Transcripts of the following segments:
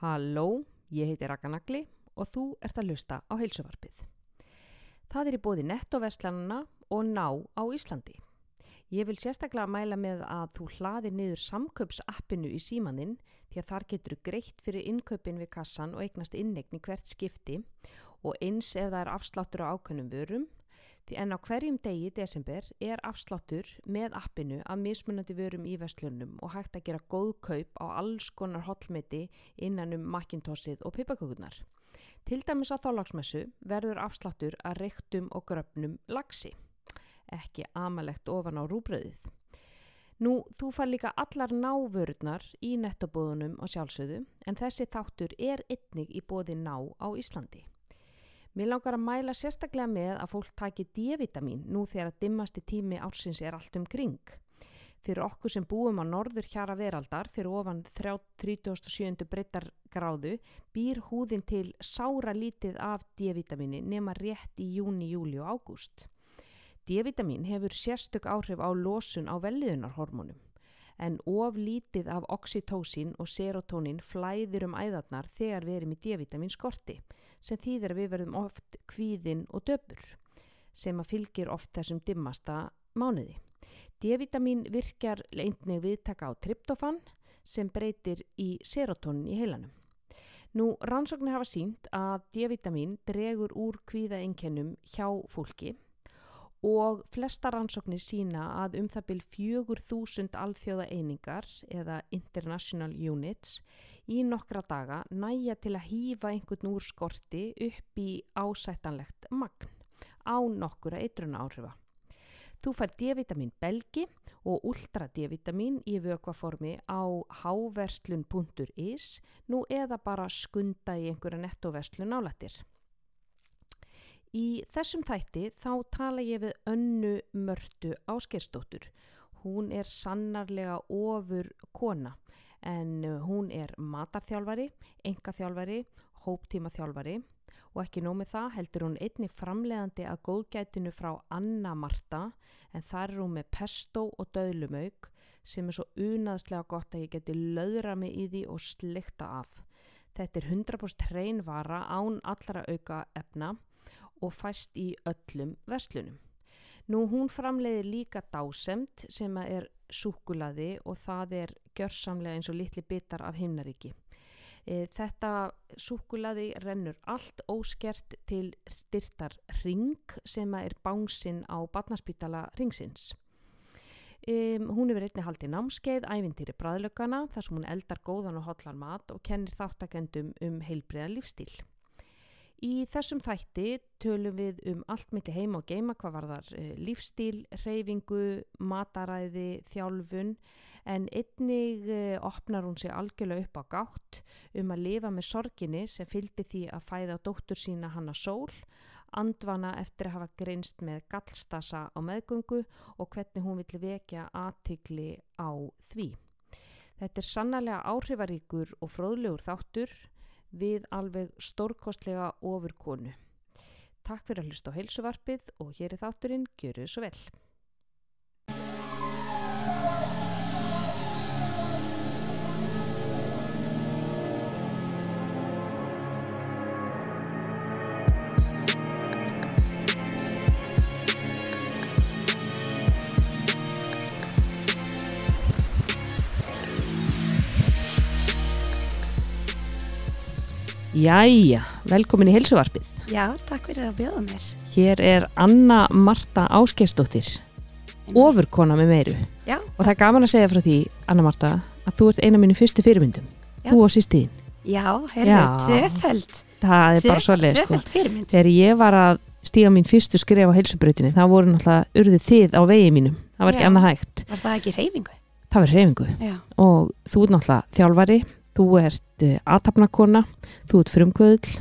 Halló, ég heiti Raka Nagli og þú ert að lusta á heilsuvarpið. Það er í bóði nettoveslanana og ná á Íslandi. Ég vil sérstaklega mæla með að þú hlaði niður samköpsappinu í símaninn því að þar getur greitt fyrir innköpin við kassan og eignast innegni hvert skipti og eins ef það er afsláttur á ákveðnum vörum því en á hverjum degi í desember er afsláttur með appinu af mismunandi vörum í vestlunum og hægt að gera góð kaup á alls konar hotlmeti innan um makkintossið og pipakökunar. Til dæmis á þálagsmessu verður afsláttur að reyktum og gröfnum lagsi. Ekki amalegt ofan á rúbröðið. Nú, þú far líka allar návörurnar í nettabóðunum og sjálfsögðu en þessi þáttur er einnig í bóði ná á Íslandi. Mér langar að mæla sérstaklega með að fólk taki D-vitamin nú þegar að dimmasti tími ársins er allt um kring. Fyrir okkur sem búum á norður hjara veraldar fyrir ofan 37. breytar gráðu býr húðin til sára lítið af D-vitamini nema rétt í júni, júli og ágúst. D-vitamin hefur sérstök áhrif á losun á velliðunarhormónum en of lítið af oxytósin og serotonin flæðir um æðarnar þegar við erum í D-vitamin skorti sem þýðir að við verðum oft kvíðin og döpur sem að fylgir oft þessum dimmasta mánuði. D-vitamin virkjar einnig viðtaka á tryptofan sem breytir í serotonin í heilanum. Nú, rannsóknir hafa sínt að D-vitamin dregur úr kvíðaeinkennum hjá fólki og flesta rannsóknir sína að um það byrj 4000 alþjóða einingar eða international units í nokkra daga næja til að hýfa einhvern úr skorti upp í ásættanlegt magn á nokkura eitruna áhrifa. Þú fær D-vitamin belgi og ultra D-vitamin í vökvaformi á háverslun.is nú eða bara skunda í einhverja nettoverslun álættir. Í þessum þætti þá tala ég við önnu mörtu áskerstóttur. Hún er sannarlega ofur kona en hún er matarþjálfari, engaþjálfari, hóptímaþjálfari og ekki nómið það heldur hún einni framlegandi að góðgætinu frá Anna Marta en þar er hún með pesto og döðlumauk sem er svo unaðslega gott að ég geti löðra mig í því og slikta af. Þetta er 100% hreinvara án allra auka efna og fæst í öllum verslunum. Nú hún framleiðir líka dásemt sem er súkulaði og það er gjörsamlega eins og litli bitar af himnaríki. E, þetta súkulaði rennur allt óskert til styrtar ring sem er bánsinn á batnaspítala ringsins. E, hún hefur einni haldið námskeið, ævintýri bræðlögana þar sem hún eldar góðan og hotlan mat og kennir þáttakendum um heilbriða lífstíl. Í þessum þætti tölum við um allt myndi heima og geima hvað var þar eh, lífstíl, reyfingu, mataræði, þjálfun en einnig eh, opnar hún sig algjörlega upp á gátt um að lifa með sorginni sem fylgdi því að fæða dóttur sína hanna sól, andvana eftir að hafa greinst með gallstasa á meðgöngu og hvernig hún vill vekja aðtikli á því. Þetta er sannarlega áhrifaríkur og fróðlegur þáttur við alveg stórkostlega ofurkonu. Takk fyrir að hlusta á heilsuvarpið og hér er þátturinn, gjöru svo vel. Jæja, velkomin í heilsuvarpið. Já, takk fyrir að bjóða mér. Hér er Anna Marta Áskeistóttir, ofurkona með meiru. Já. Og það er gaman að segja frá því, Anna Marta, að þú ert eina mínu fyrstu fyrirmyndum. Já. Þú og sýstiðin. Já, heyrðu, Já. tvöföld. Það er bara svoleið, sko. Tvöföld fyrirmynd. Þegar ég var að stíga mín fyrstu skref á heilsubrautinni, það voru náttúrulega urðið þið á vegi mínum. Það var ekki Já. annað hægt. Var það ekki reyfingu? Það var reyfingu. Já. Og þú náttúrulega þjálfari, þú ert uh, aðtapnakona, þú ert frumkvöðl,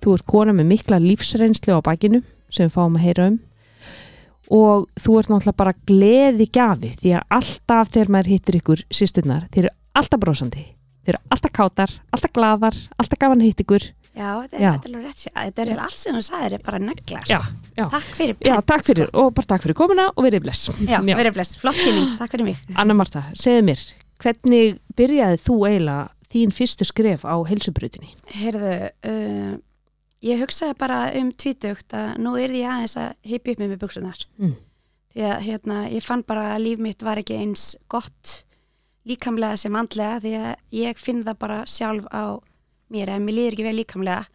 þú ert kona með mikla lífsreynslu á bakinu sem við fáum að heyra um og þú ert náttúrulega bara gleði gafi því að alltaf þegar maður hittir ykkur sýsturnar, þeir eru alltaf brósandi, þeir eru alltaf kátar, alltaf gladar, alltaf gaman að hitta ykkur. Já, þetta Já. er, alveg rétt. Þetta er allt sem þú sagðir er bara negla. Já, Sko. já. Takk fyrir. Já, pent, takk fyrir og bara takk fyrir komuna og verið bless. Sko. Já, verið bless. Flott kynning. Takk fyrir mig. Anna Marta, segðu mér, hvernig byrjaði þú eiginlega þín fyrstu skref á heilsubrautinni? Heyrðu, uh, ég hugsaði bara um tvítugt að nú er því aðeins að hipja upp með með buksunar. Mm. Því að hérna, ég fann bara að líf mitt var ekki eins gott líkamlega sem andlega því að ég finn það bara sjálf á mér ef mér líður ekki vel líkamlega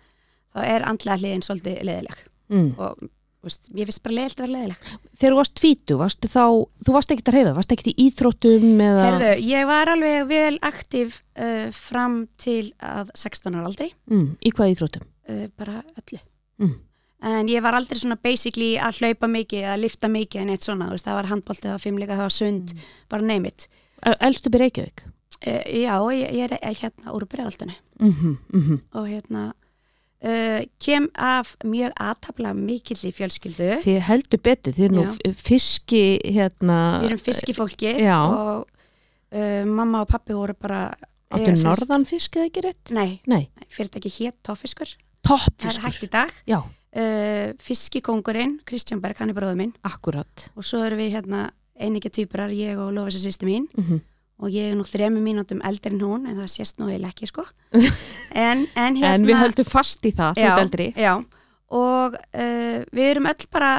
þá er andlega hliðin svolítið leðileg Mm. og veist, ég finnst bara leðilt að vera leðileg. Þegar þú varst tvítu, varstu þá, þú varst ekkert að reyfa, varst ekkert í íþróttum eða... Heyrðu, ég var alveg vel aktív uh, fram til að 16 ára aldrei, Mm. Í hvað íþróttum? uh, bara öllu. Mm. En ég var aldrei svona basically að hlaupa mikið, að lifta mikið en eitt svona, veist, það var handbóltið, það var fimmleika, það var sund, bara neymit. Elstu byrja Reykjavík? Uh, já, ég, ég er hérna úr bregðaldinu. Mm -hmm, mm -hmm. og hérna uh, kem af mjög aðtabla mikill í fjölskyldu Þið heldur betur, þið er nú Já. fiski hérna... við erum fiskifólki Já. og uh, mamma og pappi voru bara Áttu norðan fisk eða ekki rétt? Nei, Nei, fyrirtæki hétt toffiskur það er toppfiskur. hægt í dag Já, uh, fiskikongurinn, Kristján Berg, hann er bróður minn akkurat. og svo erum við hérna einingja týpurar, ég og Lofisa sýsti mín Mm og ég er nú þremu mínútum eldri en hún en það sést nú eiginlega ekki sko. En, en hérna En við höldum fast í það, já, já, og uh, við erum öll bara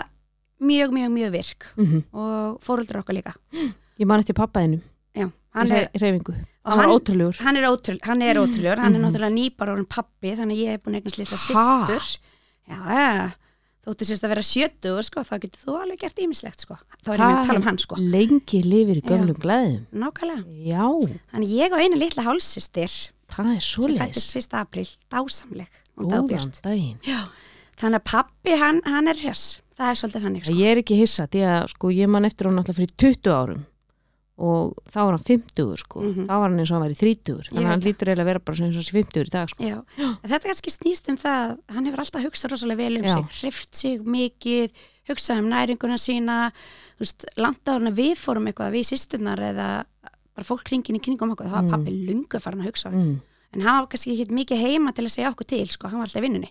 mjög, mjög, mjög virk. Mm og fóröldur okkar líka. Ég man eftir pappaðinu já, hann er, og Hann hann- ótrúlegur. hann er, ótrúl, hann er ótrúlegur. Hann er náttúrulega nýbar orðin pappi þannig að ég hef búin að eignast litla Ha? systur. Já, ja, þóttu sérst að vera sjötu sko, þá getur þú alveg gert ímislegt sko. þá er ég með að tala um hann sko. Lengi lifir í gömlum glæðum. nákvæmlega, Já, þannig ég og eina litla hálsistir það er sem fættist 1. april, dásamleg og Góðan dagbjört daginn. Já. þannig að pappi hann, hann er hress það er svolítið þannig sko. Ég er ekki hissa, því að sko, ég man eftir hún alltaf fyrir 20 árum og þá var hann 50 sko, Mhm. þá var hann eins og hann var í 30 þannig að hann lítur eiginlega að vera bara eins og þessi 50 í dag sko. Þetta kannski snýst um það að hann hefur alltaf hugsað rosalega vel um Já. sig, hrift sig mikið, hugsað um næringuna sína, en við fórum eitthvað, við sýstunar eða bara fólk kringin í kringum okkur, þá var Mm. pappi lungu farin að hugsa. mm. En hann var kannski ekki mikið heima til að segja okkur til, sko, hann var alltaf í vinnunni.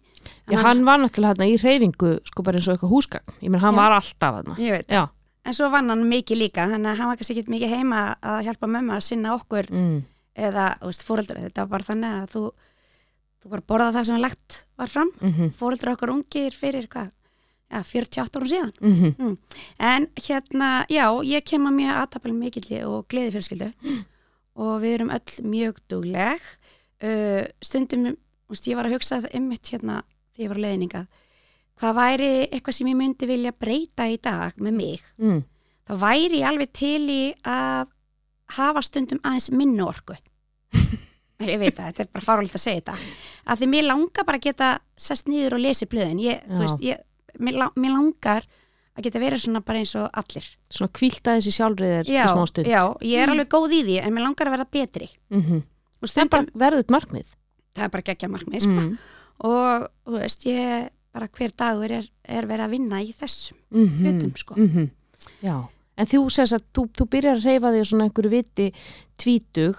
Já, hann var náttúrulega hérna í reyfingu sko bara eins og eitthvað húsgagn, ég menn hann Já. var alltaf hérna. En svo vann hann mikið líka, þannig að hann var kannski ekki mikið heima að hjálpa mömmu að sinna okkur mm. eða, fóreldra, þetta var bara þannig að þú, þú bara borða það sem lagt var fram, Mm fóreldra okkur ungir fyrir hvað, já, 48 árum síðan. -hmm. En hérna, já, ég kem að mjög aðtapal mikilli og gleði fjölskyldu og við erum öll mjög dugleg. Uh, stundum, ég var að hugsa það einmitt hérna þegar ég var að leiðningað. Hvað væri eitthvað sem ég myndi vilja breyta í dag með mig? mm. Þá væri ég alveg til í að hafa stundum aðeins minni orku. ég veit það, þetta er bara fáralegt að segja þetta. Að því mér langar bara að geta sest niður og lesi blöðin. Ég, Já. veist, ég, mér, mér langar að geta verið svona bara eins og allir. Svona þessi sjálfriðir í Já, smá stund. já, ég er alveg góð í því en mér langar að vera betri. Mm Og Það er stundum, bara verðut markmið. það er bara geggja markmið, sko. Mm. Og, þú veist, ég bara hver dagur er, er verið að vinna í þessum Mm hlutum, sko. -hmm. Já, en þú segist að þú, þú byrjar að reyfa þig svona einhverju viti tvítug,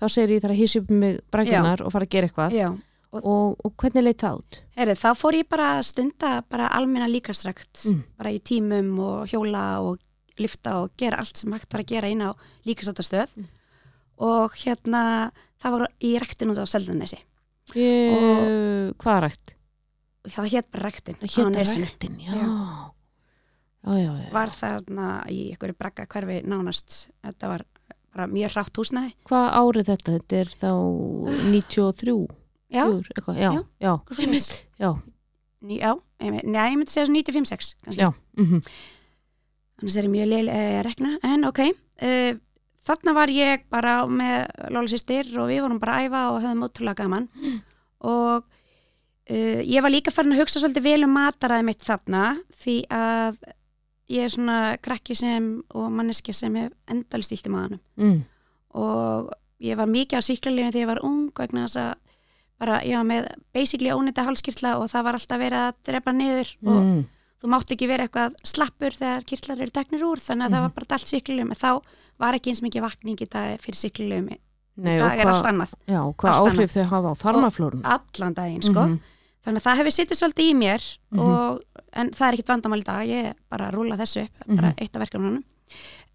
þá segir ég þar að hísi upp mig brækunar og fara að gera eitthvað Já, og, og hvernig leit það út? Herri, þá fór ég bara að stunda bara almenna líkastrækt Mm. bara í tímum og hjóla og lifta og gera allt sem hægt var að gera inn á líkastrættastöð Mm. og hérna það var í rektin út á Seldanesi Og- Hvað rækt? Það hétt bara rektin Það hétt ræktin, já. Já. Já, var þarna í einhverju brakka hverfi nánast. Þetta var bara mjög hrátt húsnæði. Hvað árið þetta? Þetta er þá 93, já, fjör, já, Já. já, ég, myndi segja svo 95-6 kannski. Já, mhm, annars er ég mjög leil eh, rekna, en ok. Uh, þarna var ég bara með Lóla sýstir og við vorum bara að æfa og höfðum ótrúlega gaman. Og uh, ég var líka farin að hugsa svolítið vel um mataræði mitt þarna því að ég er svona krakki sem og manneskja sem hef endalist illt í maðanum mm, og ég var mikið á síklarlífin þegar ég var ung vegna þess að bara, ég var með basically ónýtta hálskirtla og það var alltaf verið að drepa niður og mm, þú mátt ekki vera eitthvað slappur þegar kirtlar eru teknir úr þannig að það var bara allt síklarlífin en þá var ekki eins mikið vakning í dag fyrir síklarlífin Nei, í dag er allt annað, já, hvað áhrif þau hafa á þarmaflórun? allan daginn sko. Mhm, þannig að það hefur sittið svolítið í mér Mhm. og, en það er ekkit vandamál í dag ég bara rúla þessu upp, bara Mhm. eitt af verkefnunum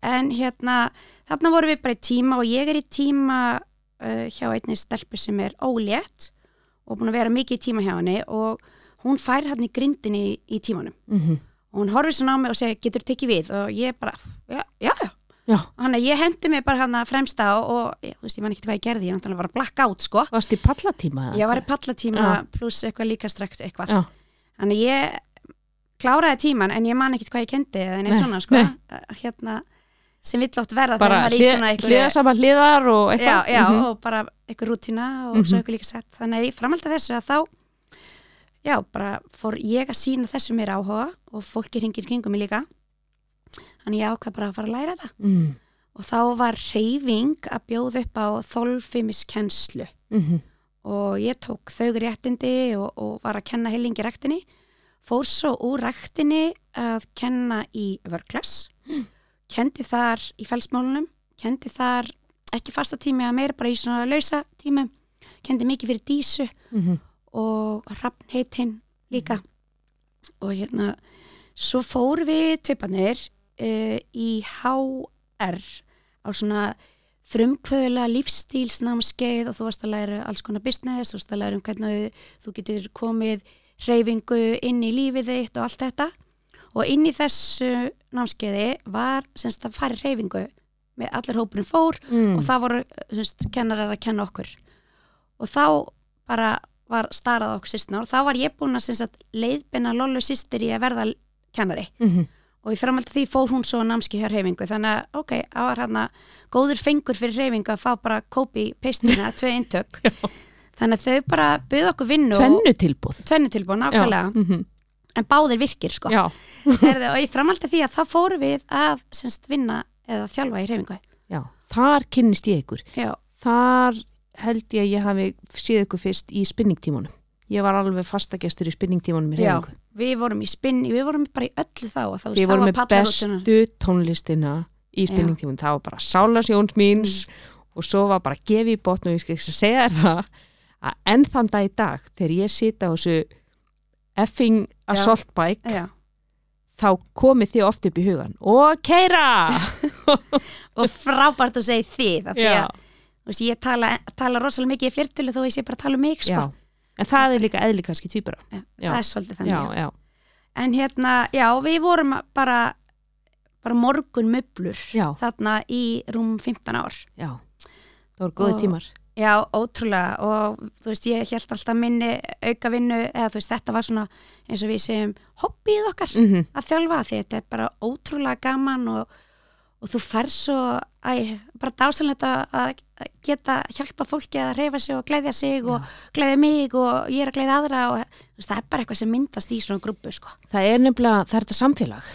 en hérna, þarna vorum við bara í tíma og ég er í tíma uh, hjá einni stelpu sem er ólétt og búin að vera mikið í tíma hjá henni og hún fær hann í grindinni í, tímanum Mhm. og hún horfir svona á mig og segir getur tekið við og ég bara, já, já, já Já, hann ég hendi mig bara hann að fremsta og, og ég, þú veist, ég man ekki hvað ég gerði, ég náttúrulega var að blacka out sko, varst í pallatíma? ég var í pallatíma Já. pluss eitthvað líka strekt eitthvað Já. þannig ég kláraði tíman en ég man ekkit hvað ég kendi Nei, neitt svona sko, nei. hérna sem vill oft verða Bara hliða saman hliðar og já, eitthvað? já, Mhm. og bara eitthvað rútina og Mhm. svo eitthvað líka sett þannig að ég framhaldi þessu að þá já, bara fór ég að sína þessu mér áhuga og fólki hringir kringum mig líka þannig ég ákvað bara að fara að læra það. Mm. og þá var reyfing að bjóða upp á þolfimiskennslu Mhm. og ég tók þau réttindi og, og var að kenna heilingi ræktinni. Fór svo úr ræktinni að kenna í vörglas kendi þar í felsmálunum. Kendi þar ekki fasta tími að meira bara í svona lausa tími. Kendi mikið fyrir dísu. Mhm. og rafn heitinn líka og hérna svo fór við taupanir uh, í HR á svona frumkvöðulega lífstílsnámskeið og þú varst að læra alls konar business, þú varst að læra um hvernig þú getur komið hreyfingu inn í lífið þitt og allt þetta og inn í þessu námskeiði var semst að fara hreyfingu með allir hópurinn fór Mm. og það voru semst, kennarar að kenna okkur og þá bara var starað okkur sýstna og þá var ég búin að semst, leiðbina Lollu sýstir í að verða kennari Mhm. Og í framhaldi því fór hún svo námski hjá reyfingu þannig að ok, það var hérna góður fengur fyrir reyfingu að fá bara copy pastina, tvei eintök þannig að þau bara byggðu okkur vinnu og Tvennu tilbúð. tvennu tilbúin ákveðlega Mhm. en báðir virkir sko Já. Herðu, og í framhaldi því að þá fórum við að semst, vinna eða þjálfa í reyfingu Já. Þar kynnist ég ykkur. já, Þar held ég að ég hafi séð ykkur fyrst í spinningtímanum. Ég var alveg fastagestur í spinningtímanum í já, reyfingu. við vorum í spinn við vorum bara í öllu þá þá, Við vorum með bestu tónlistina í spinningtímanum. Það var bara Sálasjóns míns og svo var bara gefið í botn og ég skal ekki segja það að enn þann dag í dag þegar ég sita á þessu effing assault bike já, þá komið þið oft upp í hugan og keira og frábært að segja þið að veist, ég tala, tala rosalega mikið í flertölu þó ég sé bara að tala um mig sko. Já. En það er líka eðli kannski tvíbara Já, Já. það er svolítið þannig já, en hérna, já, við vorum bara bara morgun möblur þarna í rúm 15 ár. Já það voru góði tímar. Já, ótrúlega. Og þú veist, ég held alltaf minni auka vinnu, eða þú veist, þetta var svona eins og við segjum hobbyið okkar mm -hmm. að þjálfa því þetta er bara ótrúlega gaman og, og þú fær svo æ, bara dásanlegt að geta hjálpa fólki að reyfa sig og glæðja sig og glæðja mig og ég er að glæðja aðra og veist, það er bara eitthvað sem myndast í svona grúpu sko. það er nefnilega, það er þetta samfélag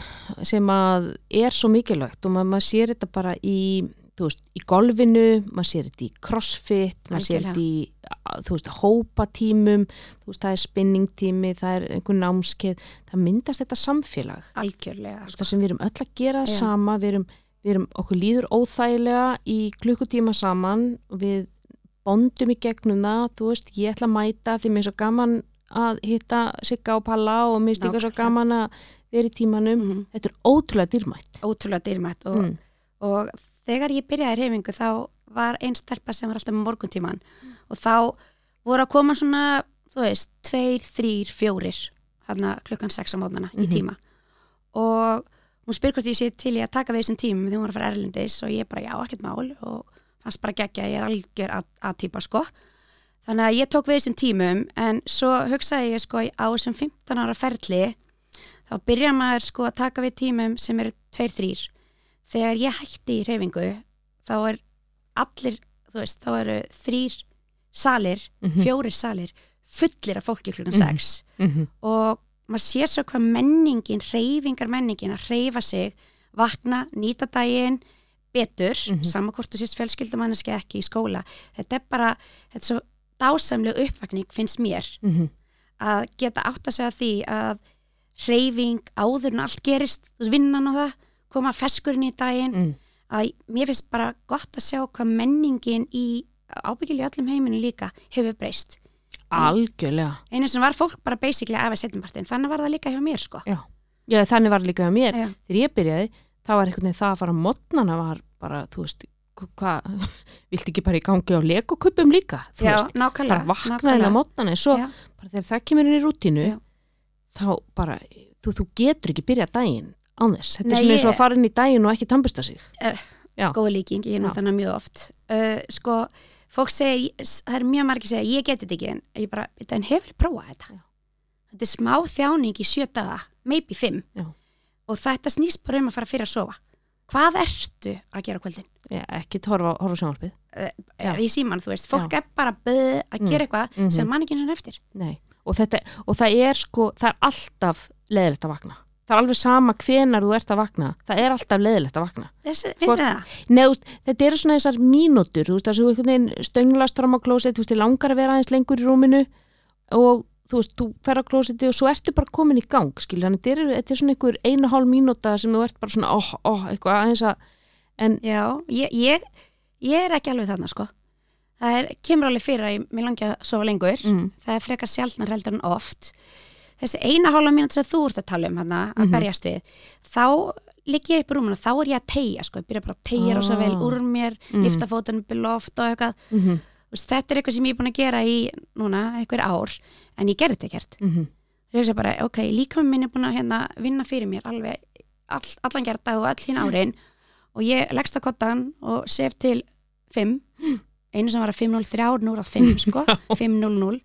sem að er svo mikilvægt og maður, maður sér þetta bara í þú veist, í golfinu, maður sér þetta í crossfit, maður sér þetta í þú veist, hópatímum þú veist, það er spinningtími, það er einhver námskeið, það myndast þetta samfélag algjörlega það sko. sem við erum öll að gera Já. sama við erum, við erum okkur líður óþægilega í klukkutíma saman við bondum í gegnum það þú veist, ég ætla að mæta því mér er svo gaman að hitta Sigga og Palla og mér er svo gaman að vera í tímanum Mhm. þetta er ótrúlega dýrmætt ótrúlega dýrmætt og, mm. og þegar ég byrjaði reyfingu þá var einn stelpa sem var alltaf með morguntíman og þá voru að koma svona, þú veist, tveir, þrýr, fjórir hérna klukkan sex á mótnana í Mhm. tíma og hún spyr hvort ég sé til í að taka við þessum tímum þegar hún var að fara erlendis og ég bara já, ekkert mál og fannst bara geggja, ég er algjör að, að típa sko þannig að ég tók við þessum tímum en svo hugsaði ég sko á þessum 15 ára ferli þá byrja maður sko að taka við tímum sem eru tveir, þrýr þegar ég hætti í reyfingu þá er allir, þú veist, þá eru þrýr salir, Mhm. fjórir salir fullir af fólki klukkan Mhm. sex Mm -hmm. og maður sé svo hvað menningin, reyfingar menningin að reyfa sig, vakna, nýta daginn betur, mm sama hvort þú sést fjölskyldumanneski ekki í skóla þetta er bara, þetta er svo dásamlega uppvakning finnst mér Mhm. að geta átt að segja því að reyfing áður en allt gerist, vinnan og það koma feskurinn í daginn Mm. að mér finnst bara gott að sjá hvað menningin í ábyggilega í öllum heiminu líka hefur breyst algjörlega einu sem var fólk bara basically af að setjumpartin þannig var það líka hjá mér sko já. já, þannig var líka hjá mér Já. þegar ég byrjaði, þá var einhvern veginn það að fara á mótnana var bara, þú veist, hvað, viltu ekki bara í gangi á legokuppum líka, þú já, veist, nákvæmlega bara vaknaðin á mótnan en svo Já. bara þegar það kemur inn í rútínu Já. þá bara, þú, þú getur ekki byrjað daginn án þess, þetta Nei, er svona eins og að fara inn í daginn og ekki tambusta sig Já. góða líking, ég nota hana mjög oft uh, sko, fólk segja það er mjög margir segja, ég geti þetta ekki en ég bara, en hefur prófað þetta Já. þetta er smá þjáning í sjö daga maybe fimm Já. og þetta snýst bara um að fara fyrir að sofa hvað ertu að gera kvöldin Já, ekki horfa, horfa á sjónvarpið Já. í síman, þú veist, fólk er bara böð að gera eitthvað Mhm. sem mann ekki eins og eftir Nei. Og, þetta, og það er sko, það er alltaf leðilegt að vakna það er alveg sama hvenar þú ert að vakna. Það er alltaf leðilegt að vakna. Þessi, Hvort- veist, þetta eru svona þessar mínútur þú veist, þess að þú einhvern veginn stönglast fram á klósett, þú veist, þið langar að vera aðeins lengur í rúminu og þú veist, þú fer á klósetti og svo ertu bara komin í gang, skilja, þannig þetta er, þetta er svona einhver einu hálf mínúta sem þú ert bara svona, óh, óh, eitthvað aðeins að en, Já, ég, ég, ég er ekki alveg þarna sko. Það er, kemur alveg fyrir að ég, langi að sofa lengur. Mm, það er frekar sjaldnar heldur en oft þessi eina hálfa mínúti sem þú ert að tala um hana, að Mhm. berjast við þá ligg ég upp í rúmuna, þá er ég að tegja sko, ég byrja bara að tegja rosa Ah. vel úr mér Mm. lifta fótunum í loft og eitthvað. Mm, veist, þetta er eitthvað sem ég er búin að gera í núna, einhver ár, en ég gerði þetta ekkert. Mm, ég veist bara, ok, líka minn er búin að hérna, vinna fyrir mér alveg all, allan gerða og all hín árin og ég leggst á kottan og sef til 5 einu sem var að 5.03 nú er að 5 sko, 5.00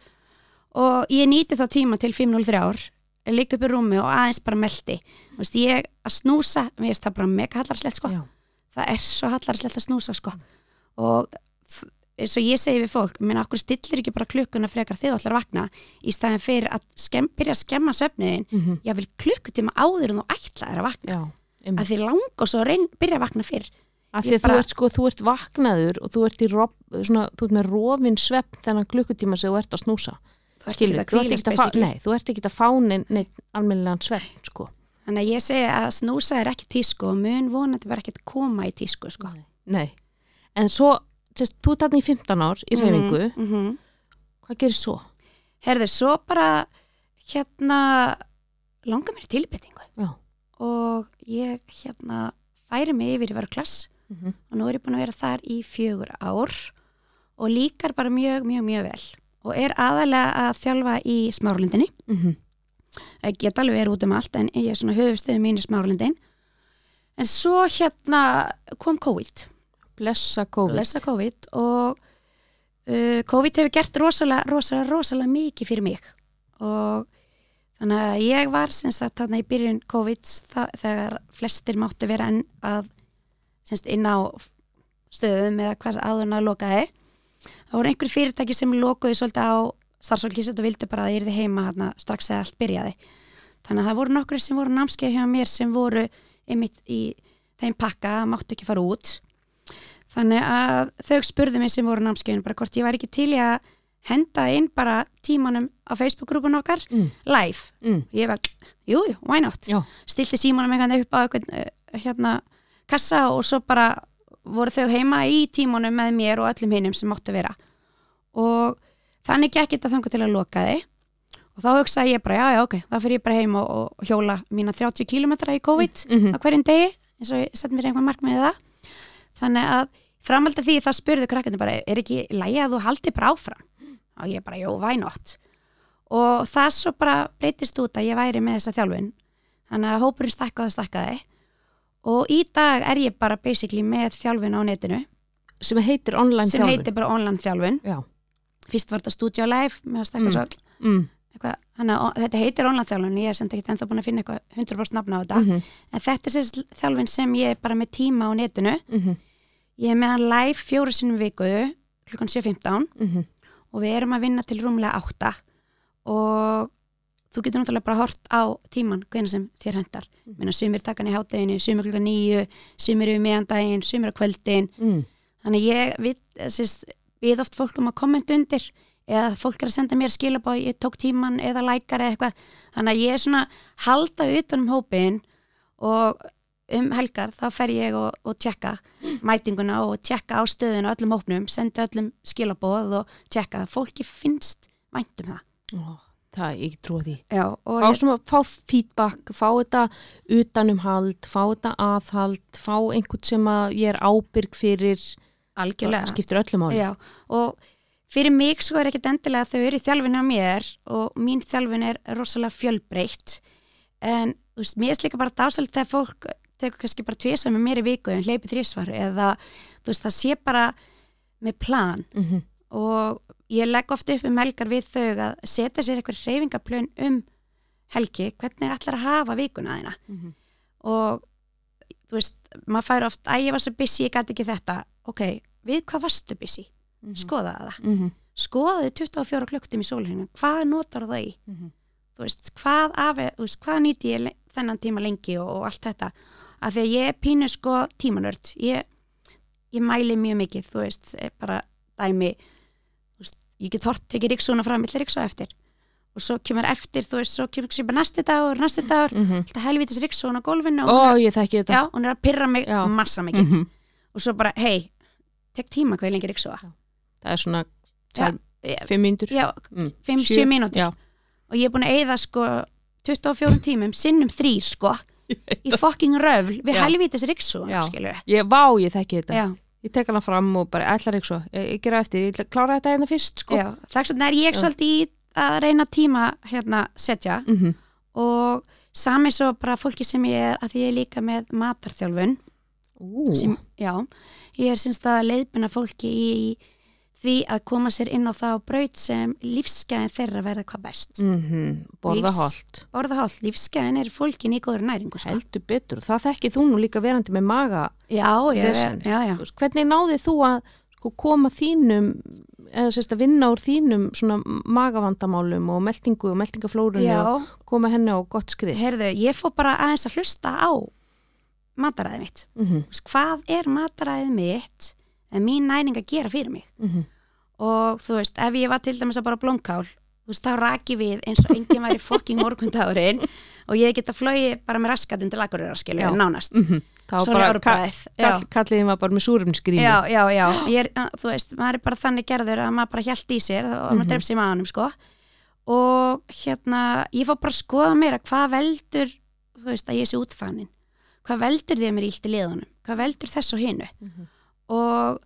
og ég nýti þá tíma til 5.03 líka upp í rúmi og aðeins bara meldi Þú veist, ég að snúsa, mér finnst það bara mega hallarslegt sko, já, það er svo hallarslegt að snúsa sko. Og eins og ég segi við fólk, menn okkur stillir ekki bara klukkuna frekar þegar þú ætlar að vakna í staðin fyrir að skemm, byrja að skemma söfniðin mm, ég vil klukkutíma áður en þú ætlaðir að vakna. Já að einmitt. því lang og svo reyn, byrja að vakna fyrr. Að ég því að bara- þú ert sko, þú ert vaknaður og þú ert rob, svona, þú ert með rofin svepp þennan klukkutíma sem þú ert að snúsa skilur, þú ert ekki að nei, þú ert ekki að fá neinn neinn almennilegan svepp sko þannig að ég segi að snúsa er ekki tísku og mun vonandi verð ekki að koma í tísku sko. Nei, en svo sérst, þú ert þarna í 15 ár í reyfingu mm -hmm. hvað gerir svo? herðu, svo bara hérna langar mér í tilbreytingu Já. og ég hérna færi mig yfir í vera klass Mm -hmm. og nú er ég búin að vera þar í fjögur ár og líkar bara mjög, mjög, mjög vel og er aðalega að þjálfa í smárlindinni Mm ég get alveg verið út um allt en ég er svona höfustöðu mín í smárlindin en svo hérna kom COVID. Blessa COVID. Lesa COVID og uh, COVID hefur gert rosalega, rosalega, rosalega mikið fyrir mig. Og þannig að ég var sem sagt þarna í byrjun COVID þegar flestir máttu vera enn að semst inn á stöðum eða hvað áðurna lokaði það voru einhver fyrirtæki sem lokuði svolítið á starfsfólki sem vildu bara að það yrði heima þarna strax eða allt byrjaði. Þannig að það voru nokkur sem voru námskeið hjá mér sem voru einmitt í þeim pakka, máttu ekki fara út. Þannig að þau spurðu mig sem voru námskeiðin bara hvort ég var ekki til í að henda inn bara tímanum á Facebook-grúpun okkar mm. live, Mm. ég var jú, jú, why not, Já, stilti símanum eitthvað upp á eitthvað uh, hérna kassa og svo bara voru þau heima í tímanum með mér og öllum hinnum sem máttu vera. Og þannig gekk þetta þangar til að loka þið og þá hugsaði ég bara, já, já, ok, þá fyrir ég bara heim og, og hjóla mína 30 km í COVID mm á hverjum degi eins og ég sett mér einhver mark með það. Þannig að framhald af því þá spurðu krakkandi bara er ekki lægi að þú haldi bara áfram? Og ég bara, jú, why not? Og það svo bara breytist út að ég væri með þessa þjálfun. Þannig að hópurinn stakkaði stakkaði og í dag er ég bara basically með þjálfun á netinu. Sem heitir online sem þjálfun. heitir bara online þjálfun. Já, fyrst var þetta Studio stakka Mm. mm. eitthvað, þannig að þetta heitir online þjálfun ég er sem ekki ennþá búin að finna eitthvað 100% nafna á þetta. Mm en þetta er þjálfun sem ég er bara með tíma á netinu. -hmm. Ég er með hann live fjóru sinum viku klukkan 7.15 Mm og við erum að vinna til rúmlega 8 og þú getur náttúrulega bara hort á tíman hvernig sem þér hendar. Minna sumir takan í hátteginu, sumir klukkan 9, sumir yfir meðandaginn, sumir á kvöldin. mm. Þannig ég við, sést, við oft fólk um að kommenta undir eða fólk er að senda mér skilabóð, ég tók tíman eða lækar eða eitthvað. Þannig að ég er svona halda utan um hópin og um helgar þá fer ég og, og tjekka mætinguna og tjekka á stöðuna á öllum hópnum, sendi öllum skilabóð og tjekka það. Fólki finnst væntum það. Ó, það, ég trúi því. Já, fá, svona, fá feedback, fá þetta utanumhald, fá þetta aðhald, fá einhvern sem að ég er ábyrg fyrir, algjörlega. Skiptir öllu máli. Já, og fyrir mig svo er ekkit endilega að þau eru í þjálfinu á mér og mín þjálfin er rosalega fjölbreytt. En þú veist, mér er líka bara dásælt þegar fólk tekur kannski bara tvisa með mér í viku en hleypi þrísvar eða þú veist, það sé bara með plan. Mm -hmm. og ég legg ofta upp um helgar við þau að setja sér eitthvað reyfingaplön um helgi, hvernig ætlar að hafa vikuna þína Mhm. og þú veist, maður fær oft að ég var svo busy, ég gæti ekki þetta ok, við hvað varstu busy? Mhm. skoða það, Mm -hmm. skoðaði 24 klukktum í sólhengum, hvað notar það í Mhm. þú veist, hvað afi, þú veist, hvað nýti ég þennan tíma lengi og, og allt þetta af því að ég pínu sko tímanörd ég, ég mæli mjög mikið þú veist, eh, bara dæmi ég get hort, tekið ríksuna fram millir ríksu eftir og svo kemur eftir, þú veist, svo kemur bara næsti dagur, næsti dagur, alltaf helvitis ríksuna á gólfinu og Ó, hún er, ég já, hún er að pyrra mig Já. massa mikið Mhm. og svo bara, hei, tek tíma hvað er lengi ríksuna Það er svona Já, tvær, já, fimm mínútur. já, Mm. 5-7 Sjö, mínútur og ég er búin að eyða sko 24 tímum, sinnum þrýr sko í fucking röfl við Já. helvítis ríksu Já. skilur Ég, vá, ég þekki þetta. já, Ég tek hana fram og bara ætlar ekki svo. Ég, ég gera eftir, ég klára þetta hérna fyrst, sko. já. þess vegna er ég svolítið í að reyna tíma hérna setja Mm -hmm. og sami svo bara fólki sem ég er að því ég er líka með matarþjálfun sem, já, ég er syns að leiðbina fólki í því að koma sér inn á þá braut sem lífsgæðin þeirra verða hvað best mm borða Lífs- holt. orðaháll, lífsgæðin er fólkin í góður næringu sko. Heldur betur. Það þekki þú nú líka verandi með maga. já, já, já Hvernig náði þú að sko, koma þínum, eða sérst að vinna úr þínum svona magavandamálum og meldingu og meldingaflórunni og koma henni á gott skrið? Heyrðu, ég fór bara aðeins að hlusta á mataræðið mitt. Mm -hmm. Hvað er mataræðið mitt en mín næring að gera fyrir mig? Mm Og þú veist, ef ég var til dæmis að bara blómkál, þú veist, þá raki við eins og enginn væri fokking morgundagurinn og ég geta flóið bara með raskatun til akureyra, skilju, nánast. Bara, ka árbræðið. Já. kall, kalliðin var bara með súrumsgrími. Já, já, já, ég er, þú veist, maður er bara þannig gerður að maður bara hjælt í sér og maður Mhm. drefst í maðanum, sko og hérna, ég fór bara að skoða mér að hvað veldur, þú veist, að ég sé út þannig hvað veldur því að mér er illt í liðunum hvað veldur þess og hinu Mhm. og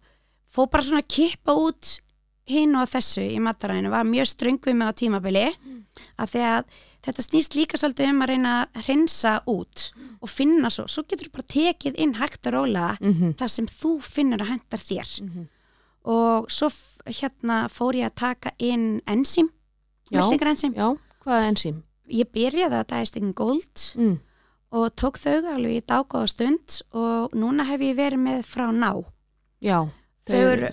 fór bara svona að kippa út hinu og þessu í mataræðinu, var mjög ströng við mig á tímabili að því að þetta snýst líka svolítið um að reyna að hreinsa út og finna svo, svo getur þú bara tekið inn hægt og rólega Mm -hmm. það sem þú finnur að hendar þér Mhm. og svo hérna fór ég að taka inn enzím, Já. meltingarenzím Já, hvað er ensím? ég byrjaði að dæstingin gold Mm. og tók þau alveg í dágóða stund og núna hef ég verið með frá ná Já. Þau eru-